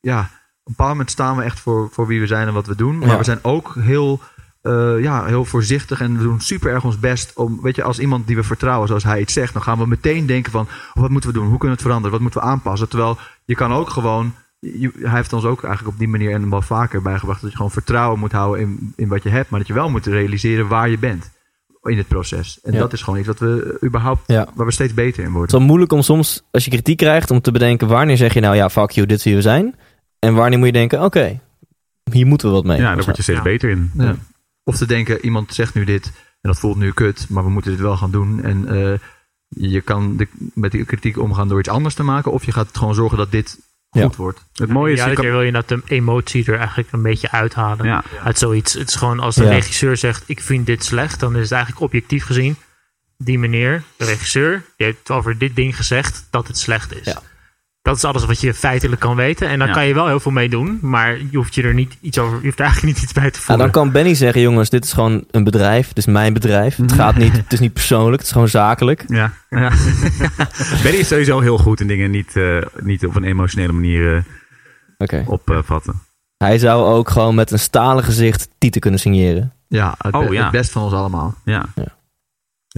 ja, op een bepaald moment staan we echt voor, voor wie we zijn en wat we doen. Maar Ja. we zijn ook heel, eh, ja, heel voorzichtig en we doen super erg ons best om, weet je, als iemand die we vertrouwen, zoals hij iets zegt, dan gaan we meteen denken van, oh, wat moeten we doen? Hoe kunnen we het veranderen? Wat moeten we aanpassen? Terwijl je kan ook gewoon, je- hij heeft ons ook eigenlijk op die manier en wel vaker bijgebracht dat je gewoon vertrouwen moet houden in, in wat je hebt, maar dat je wel moet realiseren waar je bent in het proces. En Ja. dat is gewoon iets wat we überhaupt, Ja. waar we steeds beter in Het worden. is wel moeilijk om soms, als je kritiek krijgt, om te bedenken wanneer zeg je nou ja, fuck you, dit is wie we zijn. En wanneer moet je denken, oké, hier moeten we wat mee. Ja, daar word je steeds Ja. beter in. Of te denken, iemand zegt nu dit en dat voelt nu kut, maar we moeten dit wel gaan doen. En eh, je kan de, met die kritiek omgaan door iets anders te maken, of je gaat gewoon zorgen dat dit Ja. goed wordt. Het mooie is, ja, je kan- keer wil je dat de emotie er eigenlijk een beetje uithalen. ja, Uit zoiets. Het is gewoon als de Ja. regisseur zegt: Ik vind dit slecht, dan is het eigenlijk objectief gezien. Die meneer, de regisseur, die heeft over dit ding gezegd dat het slecht is. Ja. Dat is alles wat je feitelijk kan weten. En daar Ja. kan je wel heel veel mee doen. Maar je hoeft je er niet iets over. Je hoeft er eigenlijk [LAUGHS] niet iets bij te Nou, voelen. dan kan Benny zeggen, jongens, dit is gewoon een bedrijf. Dit is mijn bedrijf. Het gaat niet, [LAUGHS] het is niet persoonlijk, het is gewoon zakelijk. ja. ja. [LAUGHS] Benny is sowieso heel goed in dingen niet, eh, niet op een emotionele manier eh, Oké. opvatten. Hij zou ook gewoon met een stalen gezicht tieten kunnen signeren. Ja, het, Oh, ja. het best van ons allemaal. ja. Ja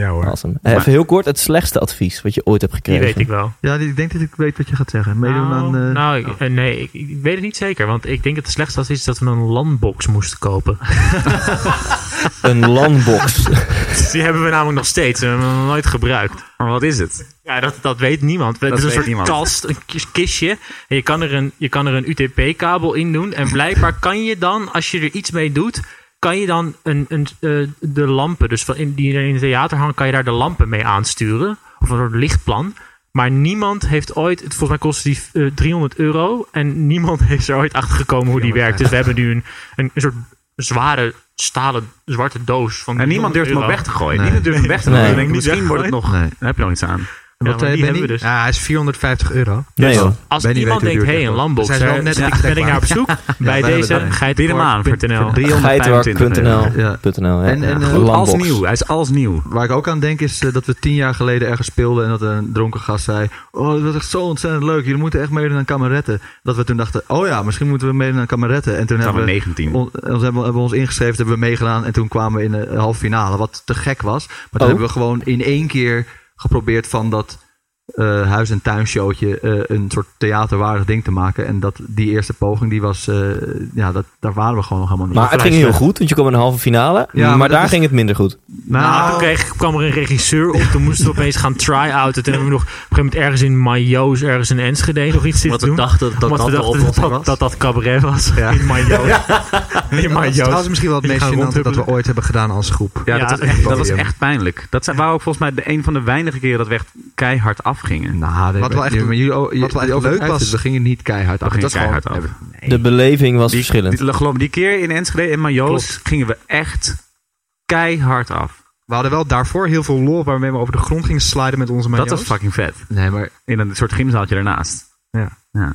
hoor. Awesome. Even heel kort, het slechtste advies wat je ooit hebt Die gekregen. weet ik wel. Ja, die- ik denk dat ik weet wat je gaat zeggen. Meedoen nou, aan... eh, nou, ik- eh, nee, ik, ik weet het niet zeker. Want ik denk dat het slechtste is dat we een landbox moesten kopen. [LAUGHS] Een landbox. [LAUGHS] Die hebben we namelijk nog steeds. We hebben hem nog nooit gebruikt. Maar wat is het? Ja, dat, dat weet niemand. Het is een soort niemand. kast, een kis- kistje. En je kan er een, je kan er een UTP-kabel in doen. En blijkbaar kan je dan, als je er iets mee doet, kan je dan een, een, eh, de lampen, dus van in, die in het theater hangen, kan je daar de lampen mee aansturen. Of een soort lichtplan. Maar niemand heeft ooit, het, volgens mij kost die eh, 300 euro. En niemand [LAUGHS] heeft er ooit achter gekomen hoe die werkt. Dus we hebben nu een, een, een soort zware stalen zwarte doos. Van En niemand durft hem ook 300 weg te gooien. Nee. Niemand durft hem weg te gooien. Ik denk, Niet misschien wordt het nog... Nee. Daar heb je nog iets aan. Ja, wat maar zei die Benny? hebben we dus. Ja, hij is 450 euro. Nee Dus joh. als Benny iemand denkt, hé, het een zijn wel net niet ben ik naar op zoek. Bij deze het wel. Bied hem aan voor, geitenpark.nl. voor 325 euro. Geitenwerk.nl. Ja. .nl, ja. En- en, Ja, eh, landbox. nieuw. Hij is als nieuw. Waar ik ook aan denk is eh, dat we tien jaar geleden ergens speelden en dat een dronken gast zei: Oh, dat was echt zo ontzettend leuk. Jullie moeten echt meedoen aan kameretten. Dat we toen dachten: Oh ja, misschien moeten we meedoen aan kameretten. En toen hebben we we, 19. on- ons hebben, we- hebben we ons ingeschreven, hebben we meegedaan en toen kwamen we in de halve finale. Wat te gek was. Maar toen Oh. hebben we gewoon in één keer geprobeerd van dat eh, huis- en tuinshowtje eh, een soort theaterwaardig ding te maken. En dat, die eerste poging, die was, eh, ja, dat, daar waren we gewoon nog helemaal niet. Maar het ging heel goed, want je kwam in een halve finale. Ja, maar, daar is- ging het minder goed. Nou, toen kreeg, kwam er een regisseur op. Toen moesten we opeens gaan try-outen. Toen hebben we nog op een gegeven moment ergens in Majo's, ergens in Enschede, nog iets zitten doen. dachten dat Omdat we dachten dat dat, dat dat cabaret was. Ja. In Majo's. In [LAUGHS] Dat is Majo's. trouwens misschien wel het meest gênante dat we ooit hebben gedaan als groep. Ja, Ja, dat, was echt dat was pijnlijk. Dat waren ook volgens mij de, een van de weinige keren dat we echt keihard afgingen. Nou, Wat wel echt- maar jullie, je- wat wel echt je overdrijft leuk was-. We gingen niet keihard af. We Dat gewoon- keihard af. De beleving was Die, verschillend. die, die keer in Enschede en Majoos Klopt. gingen we echt keihard af. We hadden wel daarvoor heel veel lol waarmee we over de grond gingen sliden met onze Dat majo's. was fucking vet. Nee, maar In een soort gymzaaltje daarnaast. Ja. ja.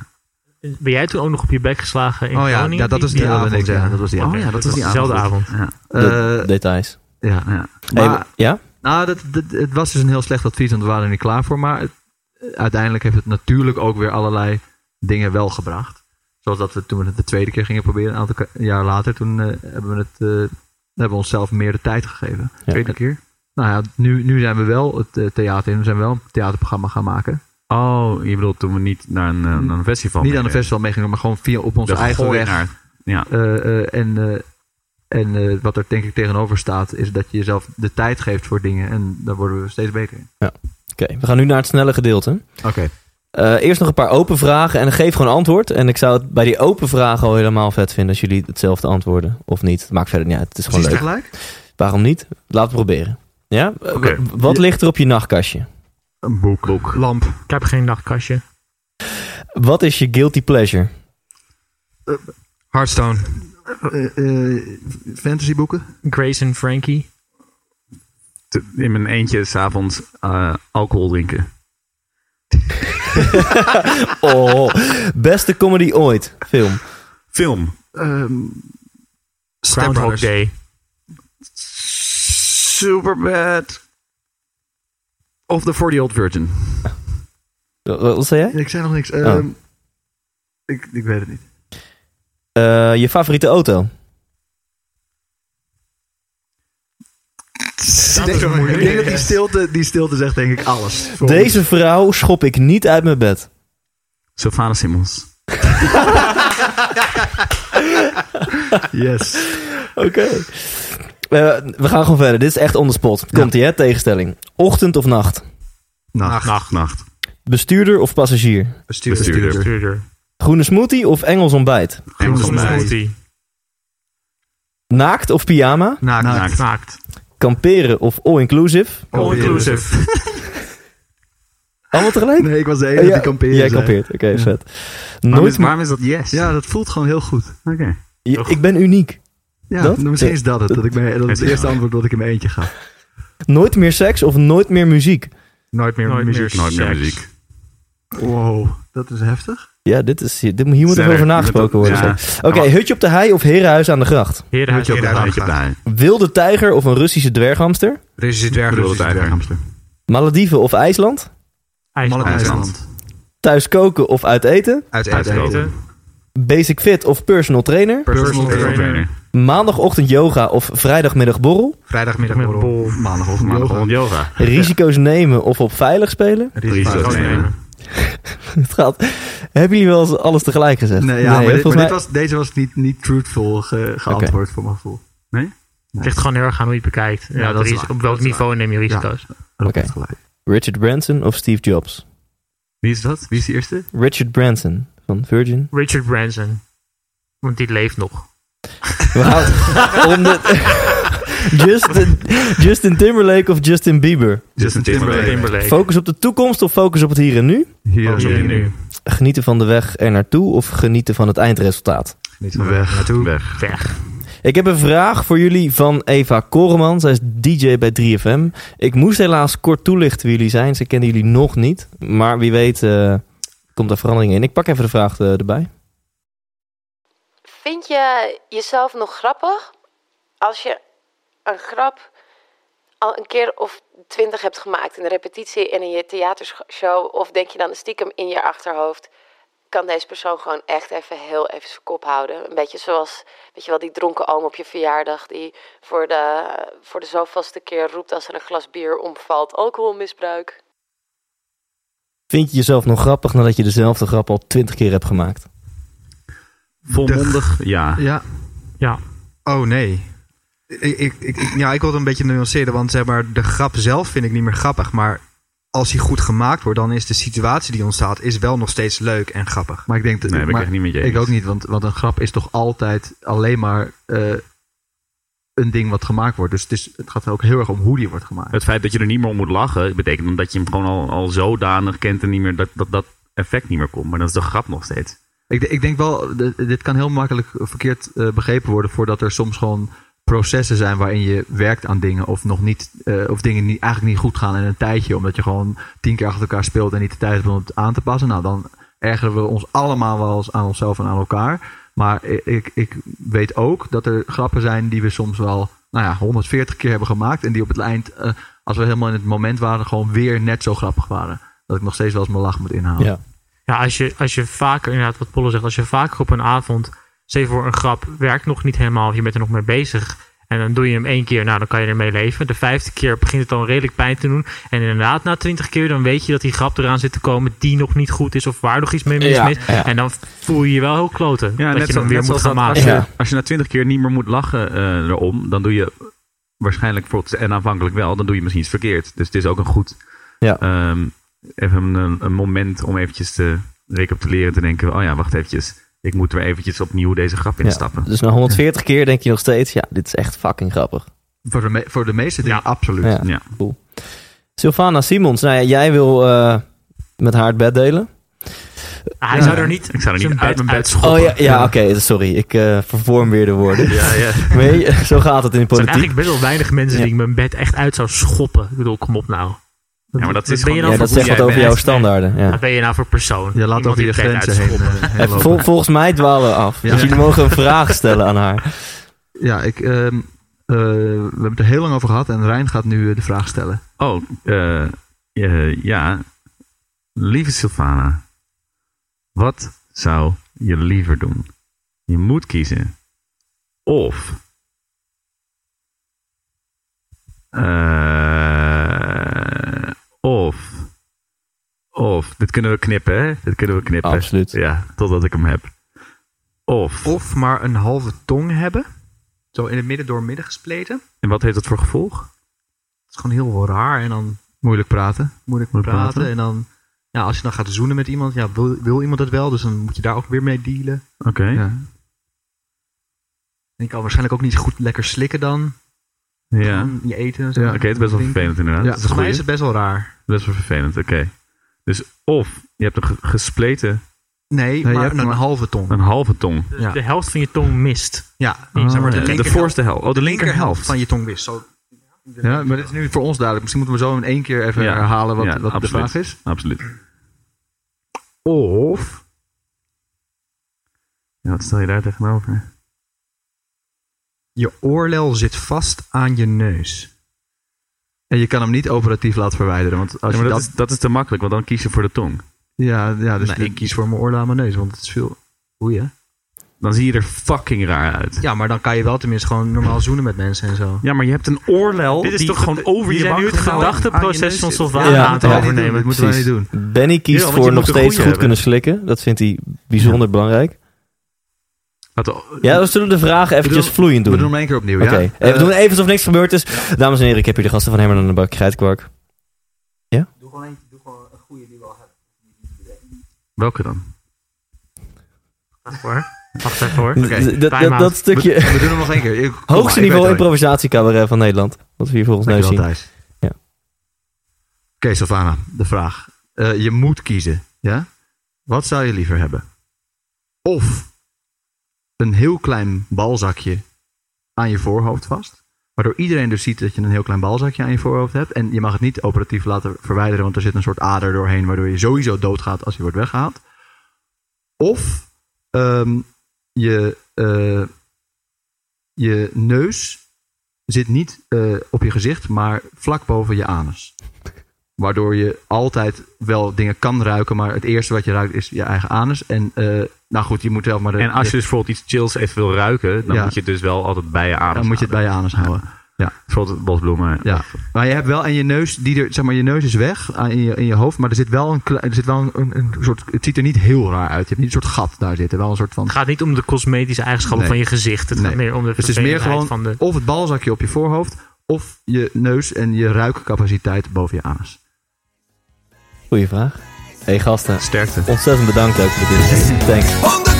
Ben jij toen ook nog op je bek geslagen in Oh ja, Groningen? ja, dat Die- is die dat avond, ik, ja. ja, dat was die Oh avond. ja, dat Dat was was die dezelfde avond. avond. Ja. De Eh, details. ja. Ja. Hey, ja? nou, dat, dat, het was dus een heel slecht advies, want we waren er niet klaar voor. Maar het- uiteindelijk heeft het natuurlijk ook weer allerlei dingen wel gebracht. Zoals dat we toen we het de tweede keer gingen proberen, een aantal jaar later, toen eh, hebben we het, eh, hebben we onszelf meer de tijd gegeven. Ja. Tweede keer. Nou ja, nu, nu zijn we wel het theater in. We zijn wel een theaterprogramma gaan maken. Oh, je bedoelt toen we niet naar een, eh, naar een festival niet aan een festival meegingen, maar gewoon via op onze De eigen weg. gooienaar. Ja. Eh, eh, en eh, en eh, wat er denk ik tegenover staat, is dat je jezelf de tijd geeft voor dingen. En daar worden we steeds beter in. Oké, we gaan nu naar het snelle gedeelte. Oké. Eh, eerst nog een paar open vragen en geef gewoon antwoord. En ik zou het bij die open vragen al helemaal vet vinden als jullie hetzelfde antwoorden. Of niet. Het maakt verder niet uit. Het is gewoon Precies leuk. tegelijk? Waarom niet? Laten we proberen. Ja? Wat ligt er op je nachtkastje? Een boek. Lamp. Ik heb geen nachtkastje. Wat is je guilty pleasure? Hearthstone. Eh, eh, fantasyboeken? Grace en Frankie. Te- In mijn eentje s'avonds eh alcohol drinken. [LAUGHS] Oh, beste comedy ooit. Film. Film. Ehm, Step Groundhog. Day. Superbad. Of The 40 Old Virgin. Wat, zei jij? ik zei nog niks. Ehm, ik, ik weet het niet. Eh, je favoriete auto? Dat is ik denk dat die stilte, die stilte zegt denk ik alles. Deze vrouw schop ik niet uit mijn bed. Sylvana Simmons. [LAUGHS] Yes. Oké. We gaan gewoon verder. Dit is echt on the spot. Komt ie, hè? Tegenstelling. Ochtend of nacht? Nacht. Nacht, nacht. Bestuurder of passagier? Bestuurder. Bestuurder. Bestuurder. Groene smoothie of Engels ontbijt? Engels ontbijt. smoothie. Naakt of pyjama? Naakt. Naakt. Naakt. Kamperen of all-inclusive? All inclusive. Allemaal tegelijk? Nee, ik was de enige Oh, ja, die kamperen Jij zei. kampeert, oké, vet. Waarom Nooit is, waarom is dat yes? Ja, dat voelt gewoon heel goed. Oké. Ik ben uniek. Ja, Dat? misschien is dat het. Dat, ik me, dat is het eerste antwoord dat ik in mijn eentje ga. Nooit meer seks of nooit meer muziek? Nooit meer Nooit muziek. meer Nooit meer muziek. Wow, dat is heftig. Ja, dit is, dit, hier moet Sterk. over nagesproken worden. Ja. zeg. Oké, hutje op de hei of herenhuis aan de gracht? Herenhuis op de op hei. Wilde tijger of een Russische dwerghamster? Russische dwerg. Bedoelde Russische tijger. dwerg. Malediven of IJsland? IJsland. IJsland. Thuis koken of uit eten? Uit Uit eten. eten. Basic fit of personal trainer? Personal Personal trainer. trainer. Maandagochtend yoga of vrijdagmiddag borrel? Vrijdagmiddag borrel. Maandagochtend yoga. Maandagochtend yoga. Risico's nemen of op veilig spelen? Risico's nemen. [LAUGHS] Het gaat. Hebben jullie wel eens alles tegelijk gezegd? Nee, ja, maar, dit, volgens maar dit was, deze was niet, niet truthful ge- geantwoord voor mijn gevoel. Het ligt gewoon heel erg aan hoe je het bekijkt. Ja, dat dat is op welk niveau neem je risico's? Dat Oké. is gelijk. Richard Branson of Steve Jobs? Wie is dat? Wie is de eerste? Richard Branson van Virgin. Richard Branson. Want die leeft nog. [LAUGHS] We gaan om de, [LAUGHS] Justin, Justin Timberlake of Justin Bieber? Justin Timberlake. Timberlake. Focus op de toekomst of focus op het hier en nu? Hier het nu. Genieten van de weg er naartoe of genieten van het eindresultaat? Van Weg. Naartoe. Weg. Weg. Ik heb een vraag voor jullie van Eva Koreman. Zij is DJ bij 3FM. Ik moest helaas kort toelichten wie jullie zijn. Ze kennen jullie nog niet. Maar wie weet eh, komt er verandering in. Ik pak even de vraag eh, erbij. Vind je jezelf nog grappig als je een grap al een keer of twintig hebt gemaakt in een repetitie en in je theatershow? Of denk je dan stiekem in je achterhoofd, kan deze persoon gewoon echt even heel even zijn kop houden? Een beetje zoals, weet je wel, die dronken oom op je verjaardag die voor de, voor de zoveelste keer roept als er een glas bier omvalt. Alcoholmisbruik. Vind je jezelf nog grappig nadat je dezelfde grap al twintig keer hebt gemaakt? Volmondig, ja. Ja, Ja. Oh nee. Ik, ik, ik, ik- ja, ik wil het een beetje nuanceren, want zeg maar, de grap zelf vind ik niet meer grappig. Maar als die goed gemaakt wordt, dan is de situatie die ontstaat is wel nog steeds leuk en grappig. maar ik denk... dat Nee, ik maar echt niet met je Ik ook niet, want, want een grap is toch altijd alleen maar eh, een ding wat gemaakt wordt. Dus het, is, het gaat ook heel erg om hoe die wordt gemaakt. Het feit dat je er niet meer om moet lachen, betekent dan dat je hem gewoon al, al zodanig kent en niet meer dat, dat dat effect niet meer komt. Maar dat is de grap nog steeds. Ik, ik denk wel, dit kan heel makkelijk verkeerd eh, begrepen worden voordat er soms gewoon processen zijn waarin je werkt aan dingen of nog niet, eh, of dingen niet, eigenlijk niet goed gaan in een tijdje, omdat je gewoon tien keer achter elkaar speelt en niet de tijd hebt om het aan te passen. Nou, dan ergeren we ons allemaal wel eens aan onszelf en aan elkaar. Maar ik, ik weet ook dat er grappen zijn die we soms wel nou ja, 140 keer hebben gemaakt. En die op het eind, eh, als we helemaal in het moment waren, gewoon weer net zo grappig waren. Dat ik nog steeds wel eens mijn lach moet inhalen. Ja. Ja, als je, als je vaker, inderdaad wat Polle zegt, als je vaker op een avond, zeg voor een grap, werkt nog niet helemaal, of je bent er nog mee bezig. En dan doe je hem één keer, nou dan kan je ermee leven. De vijfde keer begint het dan redelijk pijn te doen. En inderdaad, na twintig keer, dan weet je dat die grap eraan zit te komen die nog niet goed is, of waar nog iets mee mis Ja, is. ja. En dan voel je je wel heel kloten. Ja, dat net, je zo, hem weer net moet gaan dat maken. als, je, Ja. als je na twintig keer niet meer moet lachen eh, erom, dan doe je waarschijnlijk, bijvoorbeeld, en aanvankelijk wel, dan doe je misschien iets verkeerd. Dus het is ook een goed Ja. ehm, even een, een moment om eventjes te recapituleren, te denken, oh ja, wacht eventjes, ik moet er eventjes opnieuw deze grap Ja. instappen. Dus na 140 keer denk je nog steeds, ja, dit is echt fucking grappig. Voor, de me- voor de meeste dingen Ja. absoluut. Ja. Ja. Sylvana Simons, nou ja, jij wil eh, met haar het bed delen. Ah, hij Ja. zou er niet, Ik zou er niet zijn uit mijn bed uitschoppen. Oh ja, ja oké, sorry. Ik eh, vervorm weer de woorden. Ja, ja. [LAUGHS] Zo gaat het in de Er zijn politiek. eigenlijk best wel weinig mensen Ja. die ik mijn bed echt uit zou schoppen. Ik bedoel, kom op nou. Ja, maar dat is gewoon- nou Ja, dat zegt wat over jouw standaarden. Ja. Wat ben je nou voor persoon? Je laat Iemand over die je grenzen heen, vol- volgens mij dwalen we af. Ja. Dus jullie mogen een vraag stellen aan haar. Ja, ik, ehm, eh, we hebben het er heel lang over gehad en Rijn gaat nu eh, de vraag stellen. Oh, eh, eh, ja. Lieve Sylvana, wat zou je liever doen? Je moet kiezen. Of. eh, of. Of. Dit kunnen we knippen, hè? Dit kunnen we knippen. Absoluut. Ja, totdat ik hem heb. Of. Of maar een halve tong hebben. Zo in het midden door midden gespleten. En wat heeft dat voor gevolg? Dat is gewoon heel raar en dan Moeilijk praten. moeilijk praten. praten. En dan, ja, als je dan gaat zoenen met iemand, ja, wil, wil iemand het wel? Dus dan moet je daar ook weer mee dealen. Oké. Ja. En je kan waarschijnlijk ook niet goed lekker slikken dan. Ja. Je eten. en zo. Ja, Oké, het is best wel vervelend inderdaad. Ja, Dat is een Voor mij is het best wel raar. Best wel vervelend, oké. Dus of je hebt een ge- gespleten, Nee, je maar hebt een maar- halve tong. een halve tong. Dus Ja. de helft van je tong mist. Ja, Oh, zeg maar de, Eh, de voorste helft. Oh, de linkerhelft. van je tong wist. Zo, Ja, maar dit is nu voor ons duidelijk. Misschien moeten we zo in één keer even Ja. herhalen wat, Ja, wat de vraag is. Absoluut. Of. Ja, wat stel je daar tegenover? Je oorlel zit vast aan je neus. En je kan hem niet operatief laten verwijderen. Want als Ja, maar je dat, dat, is, dat is te makkelijk, want dan kies je voor de tong. ja, ja, dus de- ik kies voor mijn oorlel aan mijn neus, want het is veel boeien. Dan zie je er fucking raar uit. Ja, maar dan kan je wel tenminste gewoon normaal zoenen met mensen en zo. Ja, maar je hebt een oorlel Dit is die toch gewoon over je nu het gedachteproces van. Sylvana Ja, aan het overnemen. Dat moeten wij niet doen. Benny kiest voor nog steeds goed hebben. kunnen slikken. Dat vindt hij bijzonder belangrijk. We- Ja, we zullen de vragen eventjes doen- vloeiend We doen. doen hem één keer opnieuw, ja? Eh, we doen even alsof niks gebeurd is. Dames en heren, ik heb hier de gasten van Herman en de Bak Krijtkwark. Welke dan? Wacht hoor. Wacht even hoor. Dat, dat stukje we doen hem nog één keer. Ik- kom maar, hoogste niveau improvisatiecabaret van Nederland. Wat we hier volgens mij zien. Thijs. Ja. Oké, Sylvana, de vraag. Eh, je moet kiezen, ja? Wat zou je liever hebben? Of een heel klein balzakje aan je voorhoofd vast, waardoor iedereen dus ziet dat je een heel klein balzakje aan je voorhoofd hebt. En je mag het niet operatief laten verwijderen, want er zit een soort ader doorheen, waardoor je sowieso doodgaat als je wordt weggehaald. Of ehm, je, eh, je neus zit niet eh, op je gezicht, maar vlak boven je anus. Waardoor je altijd wel dingen kan ruiken, maar het eerste wat je ruikt is je eigen anus. En eh, nou goed, je moet zelf maar... De, En als je dus bijvoorbeeld iets chills even wil ruiken, dan Ja. moet je het dus wel altijd bij je adem dan moet je het bij je anus houden. Bijvoorbeeld bosbloemen. Ja. Maar je hebt wel en je neus, die er, zeg maar, je neus is weg in je, in je hoofd, maar er zit wel een, er zit wel een, een, een soort, het ziet er niet heel raar uit. Je hebt niet een soort gat daar zitten, wel een soort van. Het gaat niet om de cosmetische eigenschappen Nee. van je gezicht. Het gaat Nee. meer om de Dus het is meer gewoon van de... of het balzakje op je voorhoofd, of je neus en je ruikcapaciteit boven je anus. Goeie vraag. Hey, gasten, Sterkte. ontzettend bedankt ook voor dit. [LAUGHS] Thanks.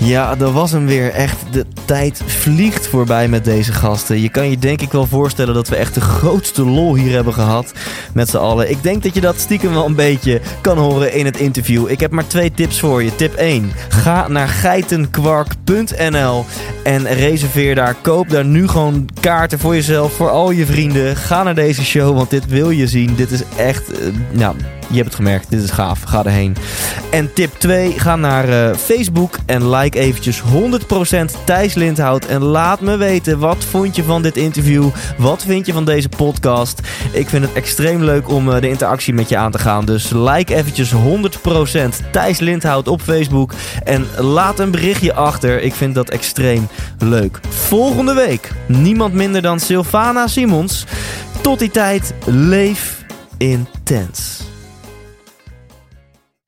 100% wijs! Ja, dat was hem weer. Echt, de tijd vliegt voorbij met deze gasten. Je kan je denk ik wel voorstellen dat we echt de grootste lol hier hebben gehad met z'n allen. Ik denk dat je dat stiekem wel een beetje kan horen in het interview. Ik heb maar twee tips voor je. Tip 1. Ga naar geitenkwark.nl en reserveer daar. Koop daar nu gewoon kaarten voor jezelf, voor al je vrienden. Ga naar deze show, want dit wil je zien. Dit is echt, eh, nou, je hebt het gemerkt, dit is gaaf. Ga erheen. En tip 2, ga naar eh, Facebook en like eventjes 100% Thijs Lindhout. En laat me weten, wat vond je van dit interview? Wat vind je van deze podcast? Ik vind het extreem leuk om eh, de interactie met je aan te gaan. Dus like eventjes 100% Thijs Lindhout op Facebook. En laat een berichtje achter. Ik vind dat extreem leuk. Volgende week niemand minder dan Sylvana Simons. Tot die tijd, leef intens.